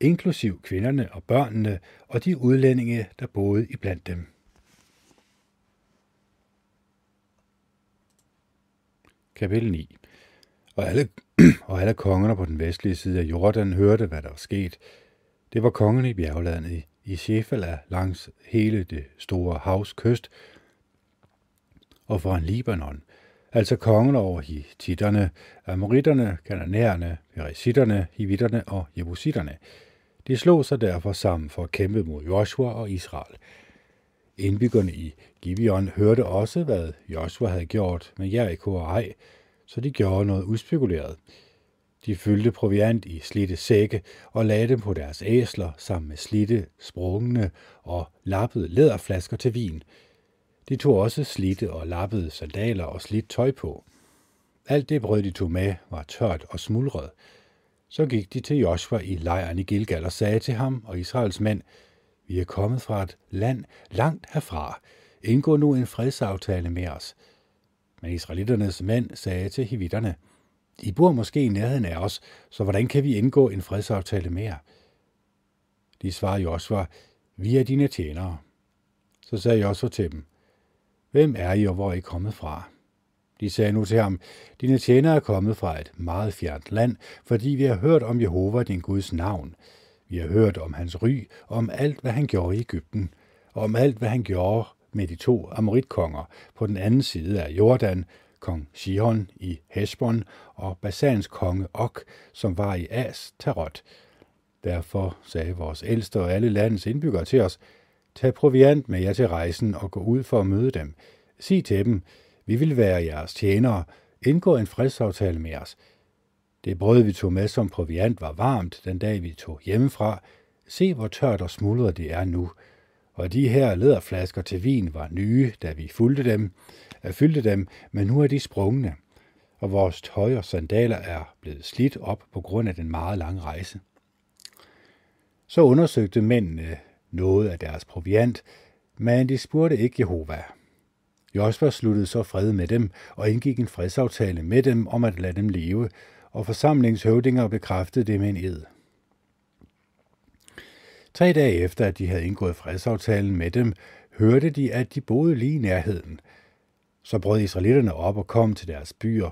S1: inklusiv kvinderne og børnene og de udlændinge, der boede iblandt dem. Kapitel 9 og alle, og alle kongerne på den vestlige side af Jordan hørte, hvad der var sket. Det var kongerne i bjerglandet i i Shefala langs hele det store havs kyst og foran Libanon, altså kongen over hititterne, Amoritterne, Kananæerne, Perisitterne, Hivitterne og Jebusitterne. De slog sig derfor sammen for at kæmpe mod Joshua og Israel. Indbyggerne i Gibeon hørte også, hvad Joshua havde gjort med Jericho og Ej, så de gjorde noget uspekuleret. De fyldte proviant i slitte sække og lagde dem på deres æsler sammen med slitte, sprungne og lappede læderflasker til vin. De tog også slitte og lappede sandaler og slidt tøj på. Alt det brød, de tog med, var tørt og smuldret. Så gik de til Joshua i lejren i Gilgal og sagde til ham og Israels mænd, vi er kommet fra et land langt herfra. Indgå nu en fredsaftale med os. Men israelitternes mænd sagde til hivitterne, i bor måske i nærheden af os, så hvordan kan vi indgå en fredsaftale med jer? De svarede Joshua, vi er dine tjenere. Så sagde Joshua til dem, Hvem er I, og hvor er I kommet fra? De sagde nu til ham, dine tjenere er kommet fra et meget fjernt land, fordi vi har hørt om Jehova, din Guds navn. Vi har hørt om hans ry, og om alt, hvad han gjorde i Ægypten, og om alt, hvad han gjorde med de to amoritkonger på den anden side af Jordan, kong Sihon i Hesbon og Basans konge Ok, som var i As Tarot. Derfor sagde vores ældste og alle landets indbyggere til os, tag proviant med jer til rejsen og gå ud for at møde dem. Sig til dem, vi vil være jeres tjenere, indgå en fredsaftale med os. Det brød, vi tog med som proviant, var varmt den dag, vi tog hjemmefra. Se, hvor tørt og smuldret det er nu og de her læderflasker til vin var nye, da vi fulgte dem, øh, fyldte dem, men nu er de sprungne, og vores tøj og sandaler er blevet slidt op på grund af den meget lange rejse. Så undersøgte mændene noget af deres proviant, men de spurgte ikke Jehova. Josva sluttede så fred med dem og indgik en fredsaftale med dem om at lade dem leve, og forsamlingshøvdinger bekræftede det med en ed. Tre dage efter, at de havde indgået fredsaftalen med dem, hørte de, at de boede lige i nærheden. Så brød israelitterne op og kom til deres byer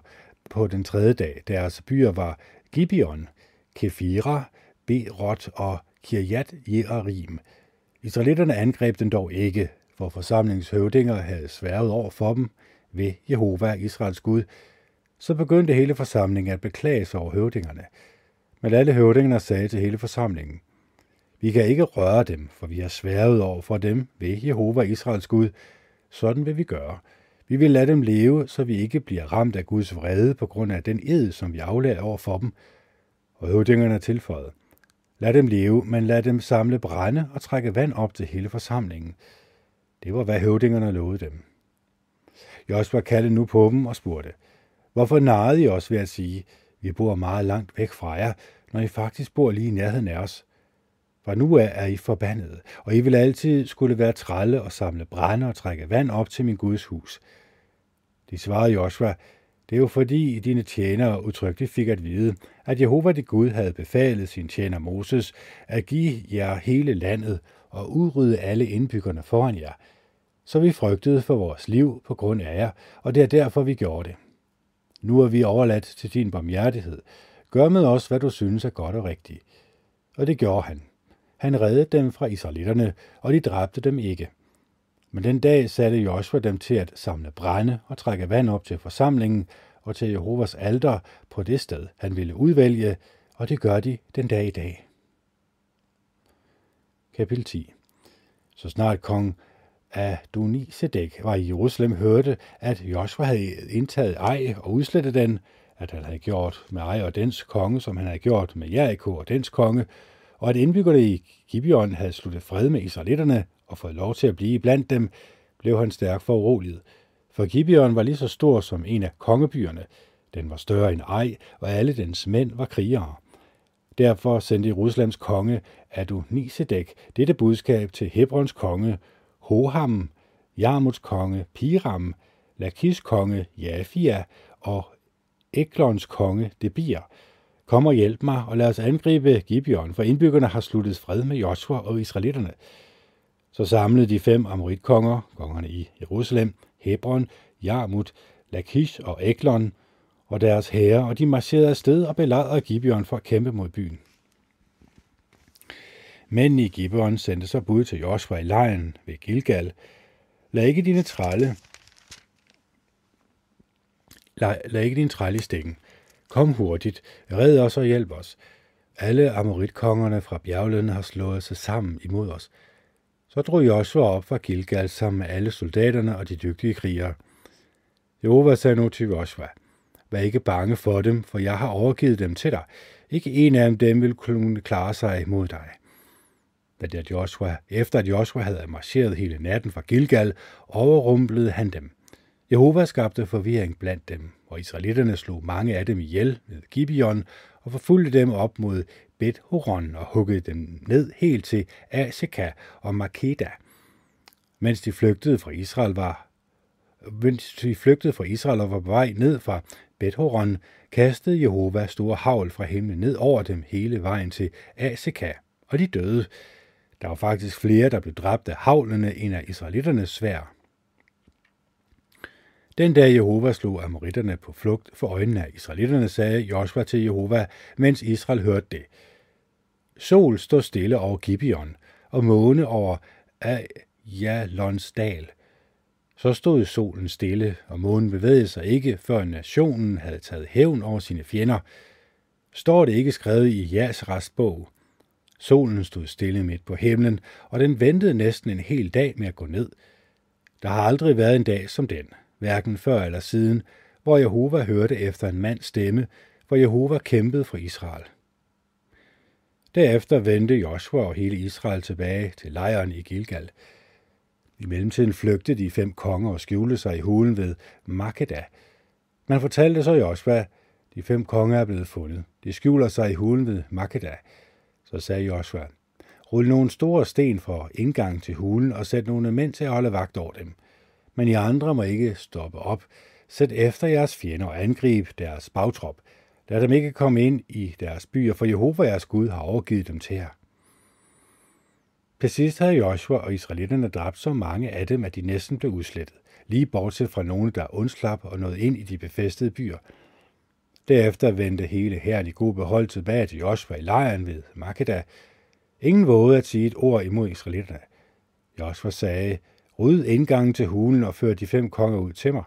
S1: på den tredje dag. Deres byer var Gibeon, Kefira, Berot og Kirjat Jearim. Israelitterne angreb den dog ikke, for forsamlingshøvdinger havde sværget over for dem ved Jehova, Israels Gud. Så begyndte hele forsamlingen at beklage sig over høvdingerne. Men alle høvdingerne sagde til hele forsamlingen – vi kan ikke røre dem, for vi har sværet over for dem ved Jehova Israels Gud. Sådan vil vi gøre. Vi vil lade dem leve, så vi ikke bliver ramt af Guds vrede på grund af den ed, som vi aflagde over for dem. Og høvdingerne tilføjet. Lad dem leve, men lad dem samle brænde og trække vand op til hele forsamlingen. Det var, hvad høvdingerne lovede dem. Josua kaldte nu på dem og spurgte, Hvorfor narrede I os ved at sige, vi bor meget langt væk fra jer, når I faktisk bor lige i nærheden af os? Fra nu af er I forbandede, og I vil altid skulle være trælle og samle brænde og trække vand op til min Guds hus. De svarede Joshua, det er jo fordi dine tjenere udtrykkeligt fik at vide, at Jehova det Gud havde befalet sin tjener Moses at give jer hele landet og udrydde alle indbyggerne foran jer. Så vi frygtede for vores liv på grund af jer, og det er derfor, vi gjorde det. Nu er vi overladt til din barmhjertighed. Gør med os, hvad du synes er godt og rigtigt. Og det gjorde han. Han reddede dem fra israelitterne, og de dræbte dem ikke. Men den dag satte Joshua dem til at samle brænde og trække vand op til forsamlingen og til Jehovas alter på det sted, han ville udvælge, og det gør de den dag i dag. Kapitel 10 Så snart kong Adonisedek var i Jerusalem, hørte, at Joshua havde indtaget Ej og udslettet den, at han havde gjort med Ej og dens konge, som han havde gjort med Jericho og dens konge, og at indbyggerne i Gibeon havde sluttet fred med israelitterne og fået lov til at blive blandt dem, blev han stærkt foruroliget. For Gibeon var lige så stor som en af kongebyerne. Den var større end Ej, og alle dens mænd var krigere. Derfor sendte Jerusalems konge Adonisedek dette budskab til Hebrons konge Hoham, Jarmuts konge Piram, Lakis konge Jafia og Eklons konge Debir. Kom og hjælp mig, og lad os angribe Gibeon, for indbyggerne har sluttet fred med Joshua og israelitterne. Så samlede de fem amoritkonger, kongerne i Jerusalem, Hebron, Jarmut, Lakish og Eklon, og deres herrer, og de marcherede afsted og belejrede Gibeon for at kæmpe mod byen. Men i Gibeon sendte så bud til Joshua i lejen ved Gilgal. Lad ikke dine trælle lad, lad ikke din trælle i stikken. Kom hurtigt, red os og hjælp os. Alle amoritkongerne fra bjerglønnen har slået sig sammen imod os. Så drog Joshua op fra Gilgal sammen med alle soldaterne og de dygtige krigere. Jehova sagde nu til Joshua, Vær ikke bange for dem, for jeg har overgivet dem til dig. Ikke en af dem vil kunne klare sig imod dig. Da Joshua, efter at Joshua havde marcheret hele natten fra Gilgal, overrumplede han dem. Jehova skabte forvirring blandt dem, og israelitterne slog mange af dem ihjel ved Gibeon og forfulgte dem op mod Bet Horon og huggede dem ned helt til Aseka og Makeda. Mens de flygtede fra Israel var mens de flygtede fra Israel og var på vej ned fra Bet Horon, kastede Jehova store havl fra himlen ned over dem hele vejen til Aseka, og de døde. Der var faktisk flere, der blev dræbt af havlene end af israelitternes svær. Den dag Jehova slog amoritterne på flugt for øjnene af israelitterne, sagde Joshua til Jehova, mens Israel hørte det. Sol stod stille over Gibeon, og måne over Ajalons dal. Så stod solen stille, og månen bevægede sig ikke, før nationen havde taget hævn over sine fjender. Står det ikke skrevet i Jas restbog? Solen stod stille midt på himlen, og den ventede næsten en hel dag med at gå ned. Der har aldrig været en dag som den, hverken før eller siden, hvor Jehova hørte efter en mands stemme, hvor Jehova kæmpede for Israel. Derefter vendte Joshua og hele Israel tilbage til lejren i Gilgal. I mellemtiden flygtede de fem konger og skjulte sig i hulen ved Makeda. Man fortalte så Joshua, de fem konger er blevet fundet. De skjuler sig i hulen ved Makeda. Så sagde Joshua, rul nogle store sten for indgang til hulen og sæt nogle mænd til at holde vagt over dem. Men I andre må ikke stoppe op. Sæt efter jeres fjender og angrib deres bagtrop. Lad dem ikke komme ind i deres byer, for Jehova jeres Gud har overgivet dem til jer. Til sidst havde Joshua og israelitterne dræbt så mange af dem, at de næsten blev udslettet, lige bortset fra nogle, der undslap og nåede ind i de befæstede byer. Derefter vendte hele herren i god behold tilbage til Joshua i lejren ved Makeda. Ingen vågede at sige et ord imod israelitterne. Joshua sagde, ryd indgangen til hulen og før de fem konger ud til mig.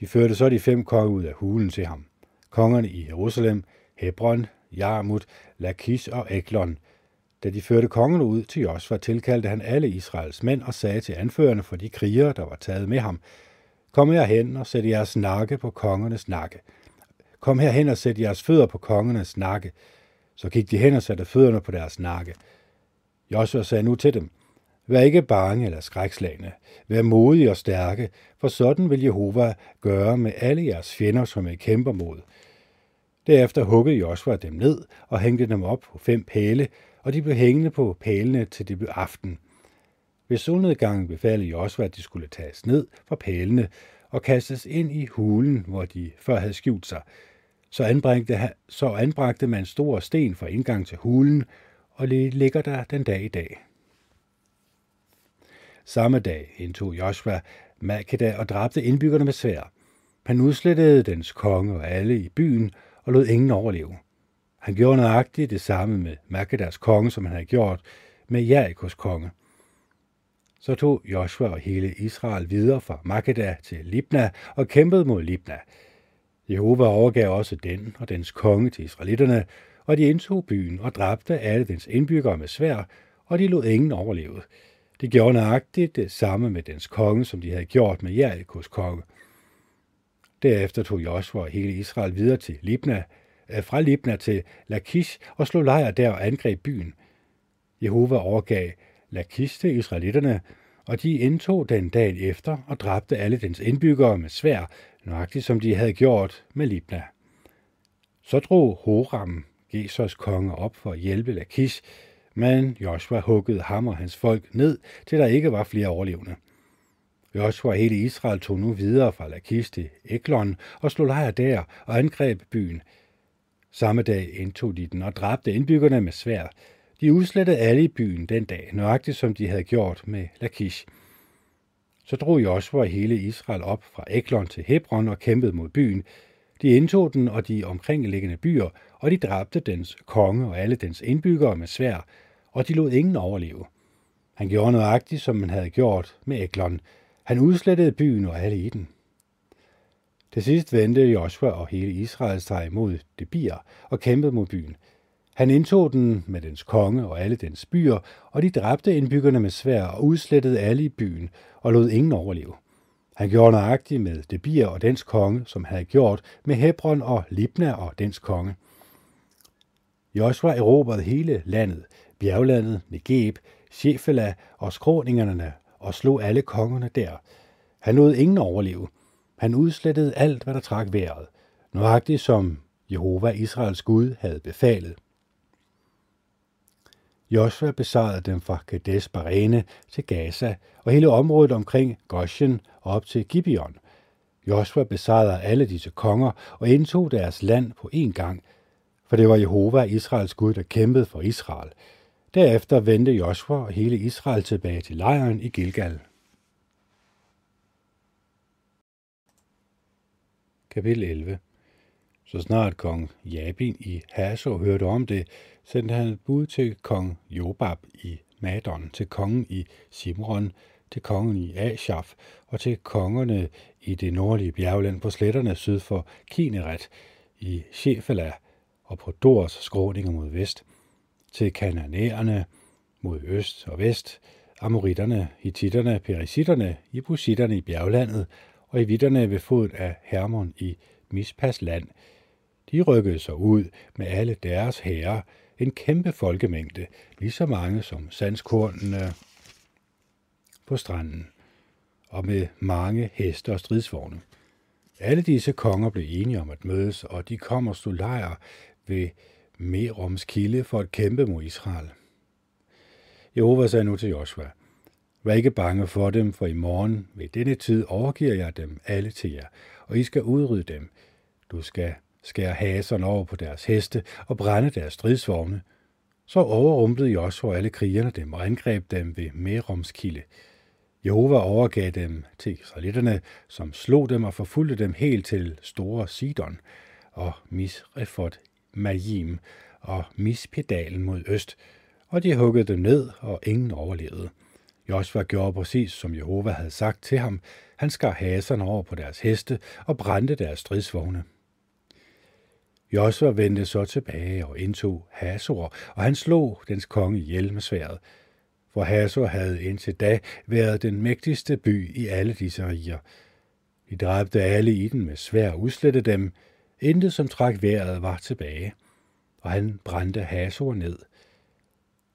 S1: De førte så de fem konger ud af hulen til ham. Kongerne i Jerusalem, Hebron, Jarmut, Lakish og Eklon. Da de førte kongerne ud til Josva, tilkaldte han alle Israels mænd og sagde til anførerne for de krigere, der var taget med ham, Kom herhen og sæt jeres nakke på kongernes nakke. Kom herhen og sæt jeres fødder på kongernes nakke. Så gik de hen og satte fødderne på deres nakke. Josua sagde nu til dem, Vær ikke bange eller skrækslagende. Vær modige og stærke, for sådan vil Jehova gøre med alle jeres fjender, som I kæmper mod. Derefter huggede Joshua dem ned og hængte dem op på fem pæle, og de blev hængende på pælene til det blev aften. Ved solnedgangen befalede Josua, at de skulle tages ned fra pælene og kastes ind i hulen, hvor de før havde skjult sig. Så anbragte, så anbragte man store sten fra indgang til hulen, og det ligger der den dag i dag. Samme dag indtog Joshua Makeda og dræbte indbyggerne med svær. Han udslettede dens konge og alle i byen og lod ingen overleve. Han gjorde nøjagtigt det samme med Makedas konge, som han havde gjort med Jerikos konge. Så tog Joshua og hele Israel videre fra Makeda til Libna og kæmpede mod Libna. Jehova overgav også den og dens konge til israelitterne, og de indtog byen og dræbte alle dens indbyggere med svær, og de lod ingen overleve. De gjorde nøjagtigt det samme med dens konge, som de havde gjort med Jerikos konge. Derefter tog Joshua og hele Israel videre til Libna, øh, fra Libna til Lakish og slog lejr der og angreb byen. Jehova overgav Lakish til israelitterne, og de indtog den dagen efter og dræbte alle dens indbyggere med svær, nøjagtigt som de havde gjort med Libna. Så drog Horam, Gesers konge, op for at hjælpe Lakish, men Joshua huggede ham og hans folk ned, til der ikke var flere overlevende. Joshua og hele Israel tog nu videre fra Lakish til Eklon og slog lejr der og angreb byen. Samme dag indtog de den og dræbte indbyggerne med svær. De udslettede alle i byen den dag, nøjagtigt som de havde gjort med Lakish. Så drog Joshua og hele Israel op fra Eklon til Hebron og kæmpede mod byen. De indtog den og de omkringliggende byer, og de dræbte dens konge og alle dens indbyggere med svær, og de lod ingen overleve. Han gjorde nøjagtigt, som man havde gjort med Eklon. Han udslettede byen og alle i den. Til sidst vendte Joshua og hele Israel sig mod Debir og kæmpede mod byen. Han indtog den med dens konge og alle dens byer, og de dræbte indbyggerne med svær og udslettede alle i byen og lod ingen overleve. Han gjorde nøjagtigt med Debir og dens konge, som havde gjort med Hebron og Libna og dens konge. Joshua erobrede hele landet, bjerglandet, Negeb, Shefela og skråningerne og slog alle kongerne der. Han lod ingen overleve. Han udslettede alt, hvad der trak vejret, nøjagtigt som Jehova Israels Gud havde befalet. Joshua besejrede dem fra Kadesh Barene til Gaza og hele området omkring Goshen og op til Gibeon. Joshua besejrede alle disse konger og indtog deres land på én gang, for det var Jehova Israels Gud, der kæmpede for Israel. Derefter vendte Joshua og hele Israel tilbage til lejren i Gilgal. Kapitel 11 Så snart kong Jabin i Haso hørte om det, sendte han et bud til kong Jobab i Madon, til kongen i Simron, til kongen i Ashaf og til kongerne i det nordlige bjergland på sletterne syd for Kineret, i Shefala og på Dors skråninger mod vest – til kananæerne mod øst og vest, amoritterne, hititterne, perisitterne, jebusitterne i bjerglandet og i vitterne ved foden af Hermon i Mispas land. De rykkede sig ud med alle deres herrer, en kæmpe folkemængde, lige så mange som sandskornene på stranden, og med mange heste og stridsvogne. Alle disse konger blev enige om at mødes, og de kom og stod lejr ved Meroms kilde for at kæmpe mod Israel. Jehova sagde nu til Joshua, Vær ikke bange for dem, for i morgen ved denne tid overgiver jeg dem alle til jer, og I skal udrydde dem. Du skal skære haserne over på deres heste og brænde deres stridsvogne. Så overrumplede Joshua alle krigerne dem og angreb dem ved Meroms kilde. Jehova overgav dem til israelitterne, som slog dem og forfulgte dem helt til store Sidon og Misrefot Majim og Mispedalen mod øst, og de huggede dem ned, og ingen overlevede. Josva gjorde præcis, som Jehova havde sagt til ham. Han skar haserne over på deres heste og brændte deres stridsvogne. Josva vendte så tilbage og indtog Hasor, og han slog dens konge ihjel med sværet. For Hasor havde indtil da været den mægtigste by i alle disse riger. De dræbte alle i den med svær og udslettede dem, Intet, som trak vejret, var tilbage, og han brændte Hasor ned.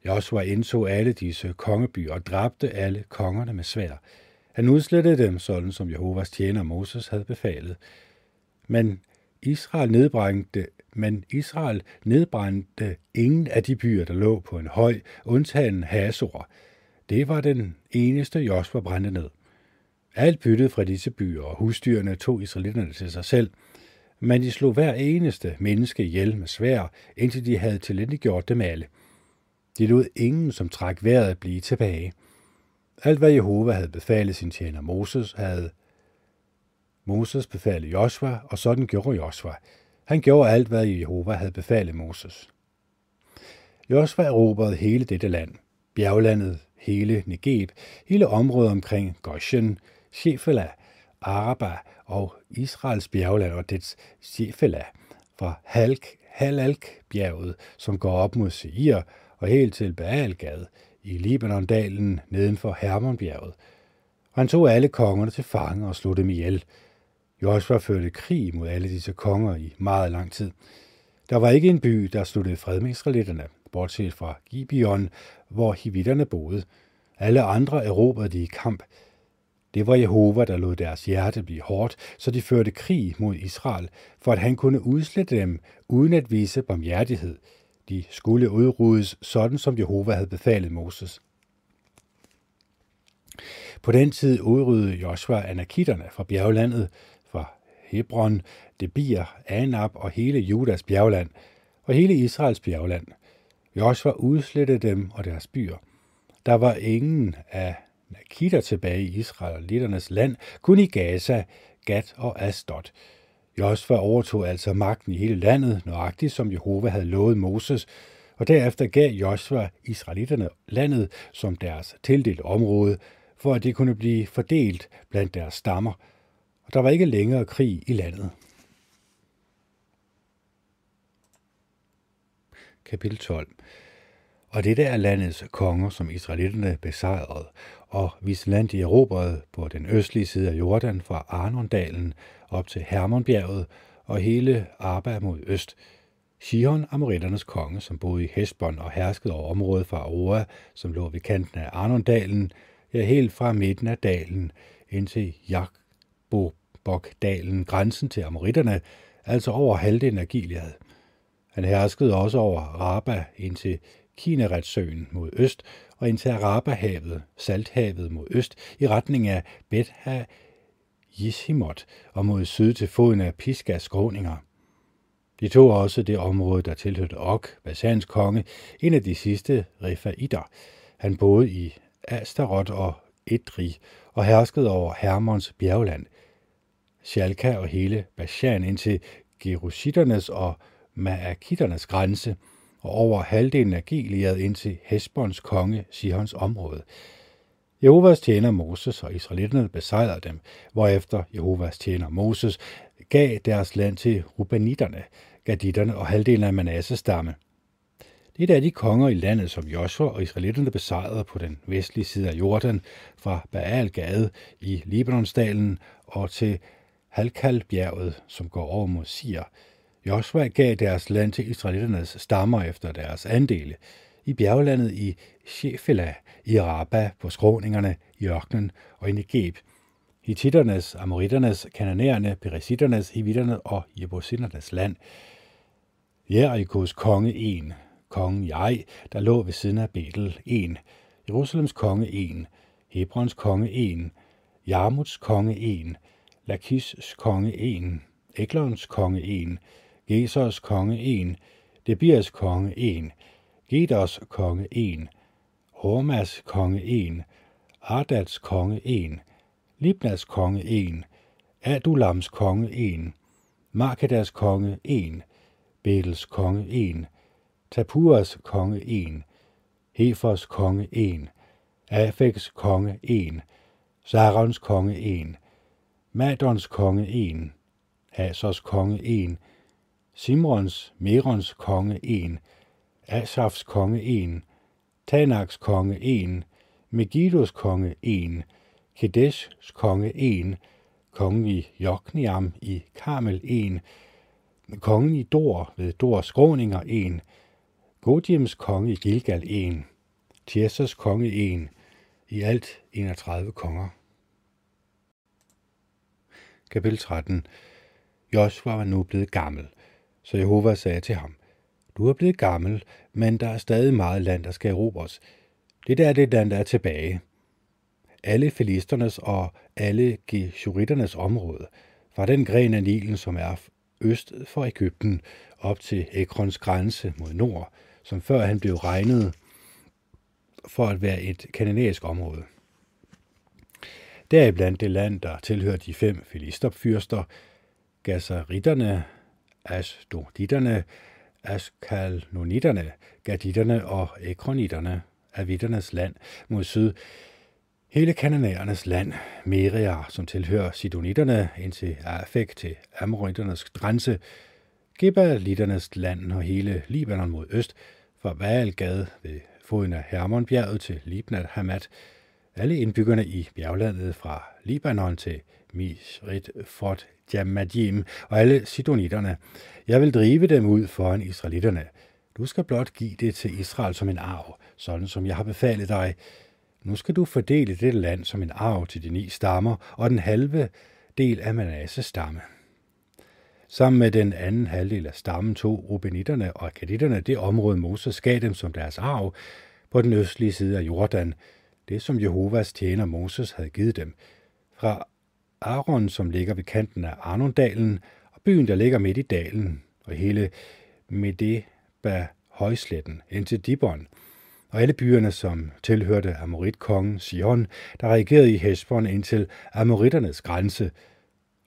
S1: Joshua indså alle disse kongebyer og dræbte alle kongerne med svær. Han udslettede dem, sådan som Jehovas tjener Moses havde befalet. Men Israel nedbrændte, men Israel nedbrændte ingen af de byer, der lå på en høj, undtagen Hasor. Det var den eneste, Josua brændte ned. Alt byttet fra disse byer og husdyrene tog israelitterne til sig selv, men de slog hver eneste menneske ihjel med svær, indtil de havde tilindegjort dem alle. De lod ingen, som træk vejret, blive tilbage. Alt hvad Jehova havde befalet sin tjener Moses, havde Moses befalet Josua, og sådan gjorde Josua. Han gjorde alt, hvad Jehova havde befalet Moses. Josua erobrede hele dette land, bjerglandet, hele Negeb, hele området omkring Goshen, Shefela, Araba og Israels bjergland og dets Shefela, fra Halk, Halalk-bjerget, som går op mod Seir, og helt til Baalgad i Libanondalen neden for Hermonbjerget. Og han tog alle kongerne til fange og slog dem ihjel. Joshua førte krig mod alle disse konger i meget lang tid. Der var ikke en by, der sluttede fred med israelitterne, bortset fra Gibeon, hvor hivitterne boede. Alle andre erobrede de i kamp. Det var Jehova, der lod deres hjerte blive hårdt, så de førte krig mod Israel, for at han kunne udslette dem uden at vise barmhjertighed. De skulle udryddes sådan, som Jehova havde befalet Moses. På den tid udryddede Joshua anakitterne fra bjerglandet, fra Hebron, Debir, Anab og hele Judas bjergland, og hele Israels bjergland. Joshua udslettede dem og deres byer. Der var ingen af Nakita tilbage i Israeliternes land, kun i Gaza, Gat og Asdod. Josfa overtog altså magten i hele landet, nøjagtigt som Jehova havde lovet Moses, og derefter gav Josfa israelitterne landet som deres tildelte område, for at det kunne blive fordelt blandt deres stammer, og der var ikke længere krig i landet. Kapitel 12 og det er landets konger, som israelitterne besejrede, og hvis land de erobrede på den østlige side af Jordan fra Arnondalen op til Hermonbjerget og hele Arba mod øst. Shihon, amoritternes konge, som boede i Hesbon og herskede over området fra Aroa, som lå ved kanten af Arnondalen, ja helt fra midten af dalen indtil Jakbobok-dalen, grænsen til amoritterne, altså over halvdelen af Gilead. Han herskede også over Raba indtil Kineretsøen mod øst og ind til Arabahavet, Salthavet mod øst i retning af Betha Jishimot og mod syd til foden af Pisgas skråninger. De tog også det område, der tilhørte Ok, Basans konge, en af de sidste Refaider. Han boede i Astaroth og Edri og herskede over Hermons bjergland, Shalka og hele Bashan indtil Gerusitternes og Maakitternes grænse, og over halvdelen af Gilead indtil Hesbons konge Sihons område. Jehovas tjener Moses og israelitterne besejrede dem, hvorefter Jehovas tjener Moses gav deres land til Rubanitterne, Gaditterne og halvdelen af Manasses stamme. Det er de konger i landet, som Joshua og israelitterne besejrede på den vestlige side af Jordan, fra Baal Gade i Libanonsdalen og til Halkalbjerget, som går over mod Sir. Joshua gav deres land til israeliternes stammer efter deres andele, i bjerglandet i Shefela, i Araba, på skråningerne, i ørkenen og i Negeb, Hittiternes, Amoritternes, Kananæerne, Peresitternes, Hivitternes og Jebusitternes land. Jerikos konge 1, kongen jeg, der lå ved siden af Betel 1, Jerusalems konge 1, Hebrons konge 1, Jarmuts konge 1, Lakis konge 1, Eglons konge 1, Gesers konge 1, Debirs konge 1, Geders konge 1, Hormas konge 1, Ardats konge 1, Libnas konge 1, Adulams konge 1, Markedas konge 1, Betels konge 1, Tapuras konge 1, Hefers konge 1, Afeks konge 1, Sarons konge 1, Madons konge 1, Hasers konge 1, Simrons, Merons konge 1, Asafs konge 1, Tanaks konge 1, Megiddos konge 1, Kedeshs konge 1, kongen i Jokniam i Karmel 1, kongen i Dor ved Dors skråninger 1, Godims konge i Gilgal 1, Tirsas konge 1, i alt 31 konger. Kapitel 13 Joshua var nu blevet gammel, så Jehova sagde til ham, Du er blevet gammel, men der er stadig meget land, der skal erobres. Det der er det land, der er tilbage. Alle filisternes og alle geshuritternes område, fra den gren af Nilen, som er øst for Ægypten, op til Ekrons grænse mod nord, som før han blev regnet for at være et kananæisk område. Deriblandt det land, der tilhører de fem filistopfyrster, Gasseritterne, Asdoditterne, Askalnonitterne, Gaditterne og Ekronitterne, Avitternes land mod syd, hele kananæernes land, Meria, som tilhører Sidonitterne, indtil Afek til Amoritternes grænse, Gebalitternes land og hele Libanon mod øst, fra Valgade ved foden af Hermonbjerget til Libnat Hamat, alle indbyggerne i bjerglandet fra Libanon til Misrit Fort Jamadim og alle sidonitterne. Jeg vil drive dem ud foran israelitterne. Du skal blot give det til Israel som en arv, sådan som jeg har befalet dig. Nu skal du fordele det land som en arv til de ni stammer og den halve del af Manasse stamme. Sammen med den anden halvdel af stammen tog Rubenitterne og Akaditterne det område, Moses gav dem som deres arv på den østlige side af Jordan, det som Jehovas tjener Moses havde givet dem. Fra Aron, som ligger ved kanten af Arnondalen, og byen, der ligger midt i dalen, og hele Medeba højsletten indtil Dibon, og alle byerne, som tilhørte Amoritkongen Sion, der regerede i Hesbon indtil Amoritternes grænse,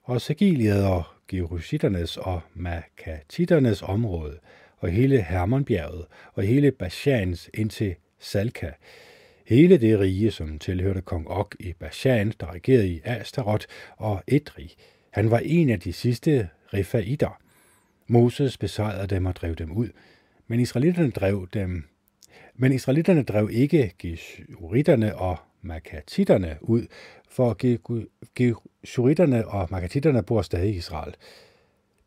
S1: og Sagiliet og Gerusiternes og Makatiternes område, og hele Hermonbjerget, og hele Bashans indtil Salka, hele det rige, som tilhørte kong Og i Bashan, der regerede i Astaroth og Edri. Han var en af de sidste Refaider. Moses besejrede dem og drev dem ud, men israelitterne drev dem men israelitterne drev ikke geshuritterne og makatitterne ud, for geshuritterne og makatitterne bor stadig i Israel.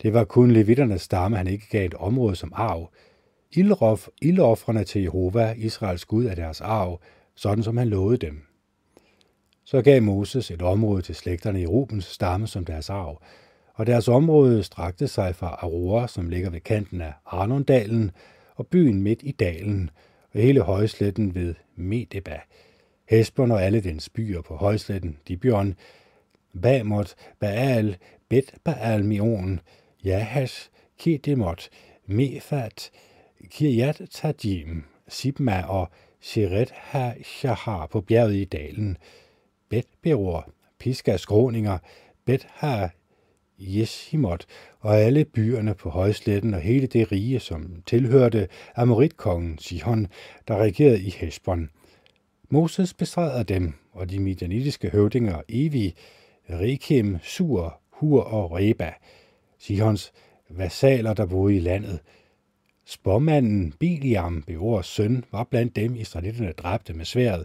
S1: Det var kun levitternes stamme, han ikke gav et område som arv. Ildoffrene til Jehova, Israels Gud, er deres arv, sådan som han lovede dem. Så gav Moses et område til slægterne i Rubens stamme som deres arv, og deres område strakte sig fra Aurora, som ligger ved kanten af Arnondalen, og byen midt i dalen, og hele højsletten ved Medeba, Hesbon og alle dens byer på højsletten, Dibjørn, Bamot, Baal, Bet Baal Mion, Jahas, Kedemot, Mefat, Kiryat Tajim, Sibma og Sheret ha-Shahar på bjerget i dalen, Bet Beror, Piskas skråninger, Bet ha Jeshimot og alle byerne på højsletten og hele det rige, som tilhørte Amoritkongen Sihon, der regerede i Hesbon. Moses bestræder dem, og de midianitiske høvdinger Evi, Rekem, Sur, Hur og Reba, Sihons vasaler, der boede i landet. Spormanden Biliam, Beors søn, var blandt dem, israelitterne dræbte med sværet.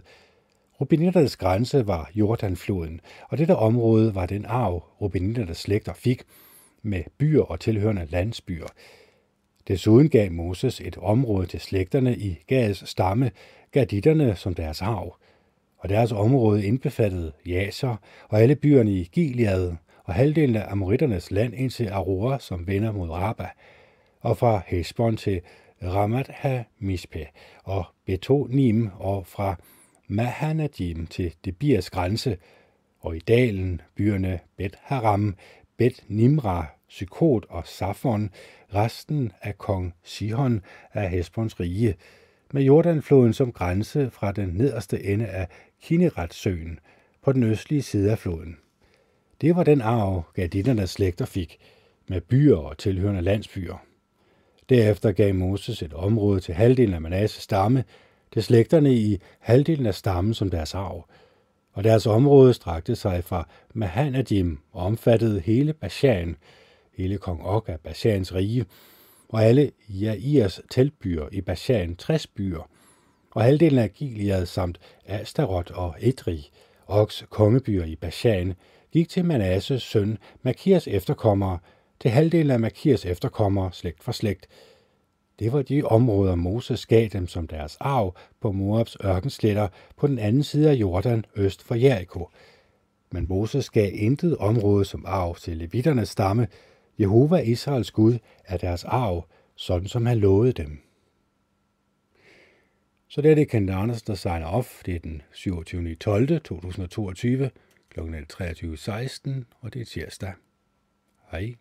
S1: Rubinitternes grænse var Jordanfloden, og dette område var den arv, Rubinitternes slægter fik, med byer og tilhørende landsbyer. Desuden gav Moses et område til slægterne i Gads stamme, Gaditterne som deres arv, og deres område indbefattede Jaser og alle byerne i Gilead og halvdelen af Amoritternes land indtil Aurora, som vender mod Rabba, og fra Hesbon til Ramat Hamispe og Betonim og fra Mahanadim til Debirs grænse, og i dalen byerne Bet Haram, Bet Nimra, Sykot og Safon, resten af kong Sihon af Hesbons rige, med Jordanfloden som grænse fra den nederste ende af Kineretsøen på den østlige side af floden. Det var den arv, gaditternes slægter fik, med byer og tilhørende landsbyer. Derefter gav Moses et område til halvdelen af Manasse stamme, til slægterne i halvdelen af stammen som deres arv, og deres område strakte sig fra Mahanadim og omfattede hele Bashan, hele kong Og af Bashans rige, og alle Jairs teltbyer i Bashan, 60 byer, og halvdelen af Gilead samt Astaroth og Edri, Oks kongebyer i Bashan, gik til Manasses søn Makias efterkommere, til halvdelen af Makias efterkommere, slægt for slægt. Det var de områder, Moses gav dem som deres arv på Moabs ørkensletter på den anden side af Jordan øst for Jericho. Men Moses gav intet område som arv til levitternes stamme, Jehova Israels Gud er deres arv, sådan som han lovede dem. Så det er det Kent Andersen, der signer off. Det er den 27. 12. 2022 kl. 23.16, og det er tirsdag. Hej.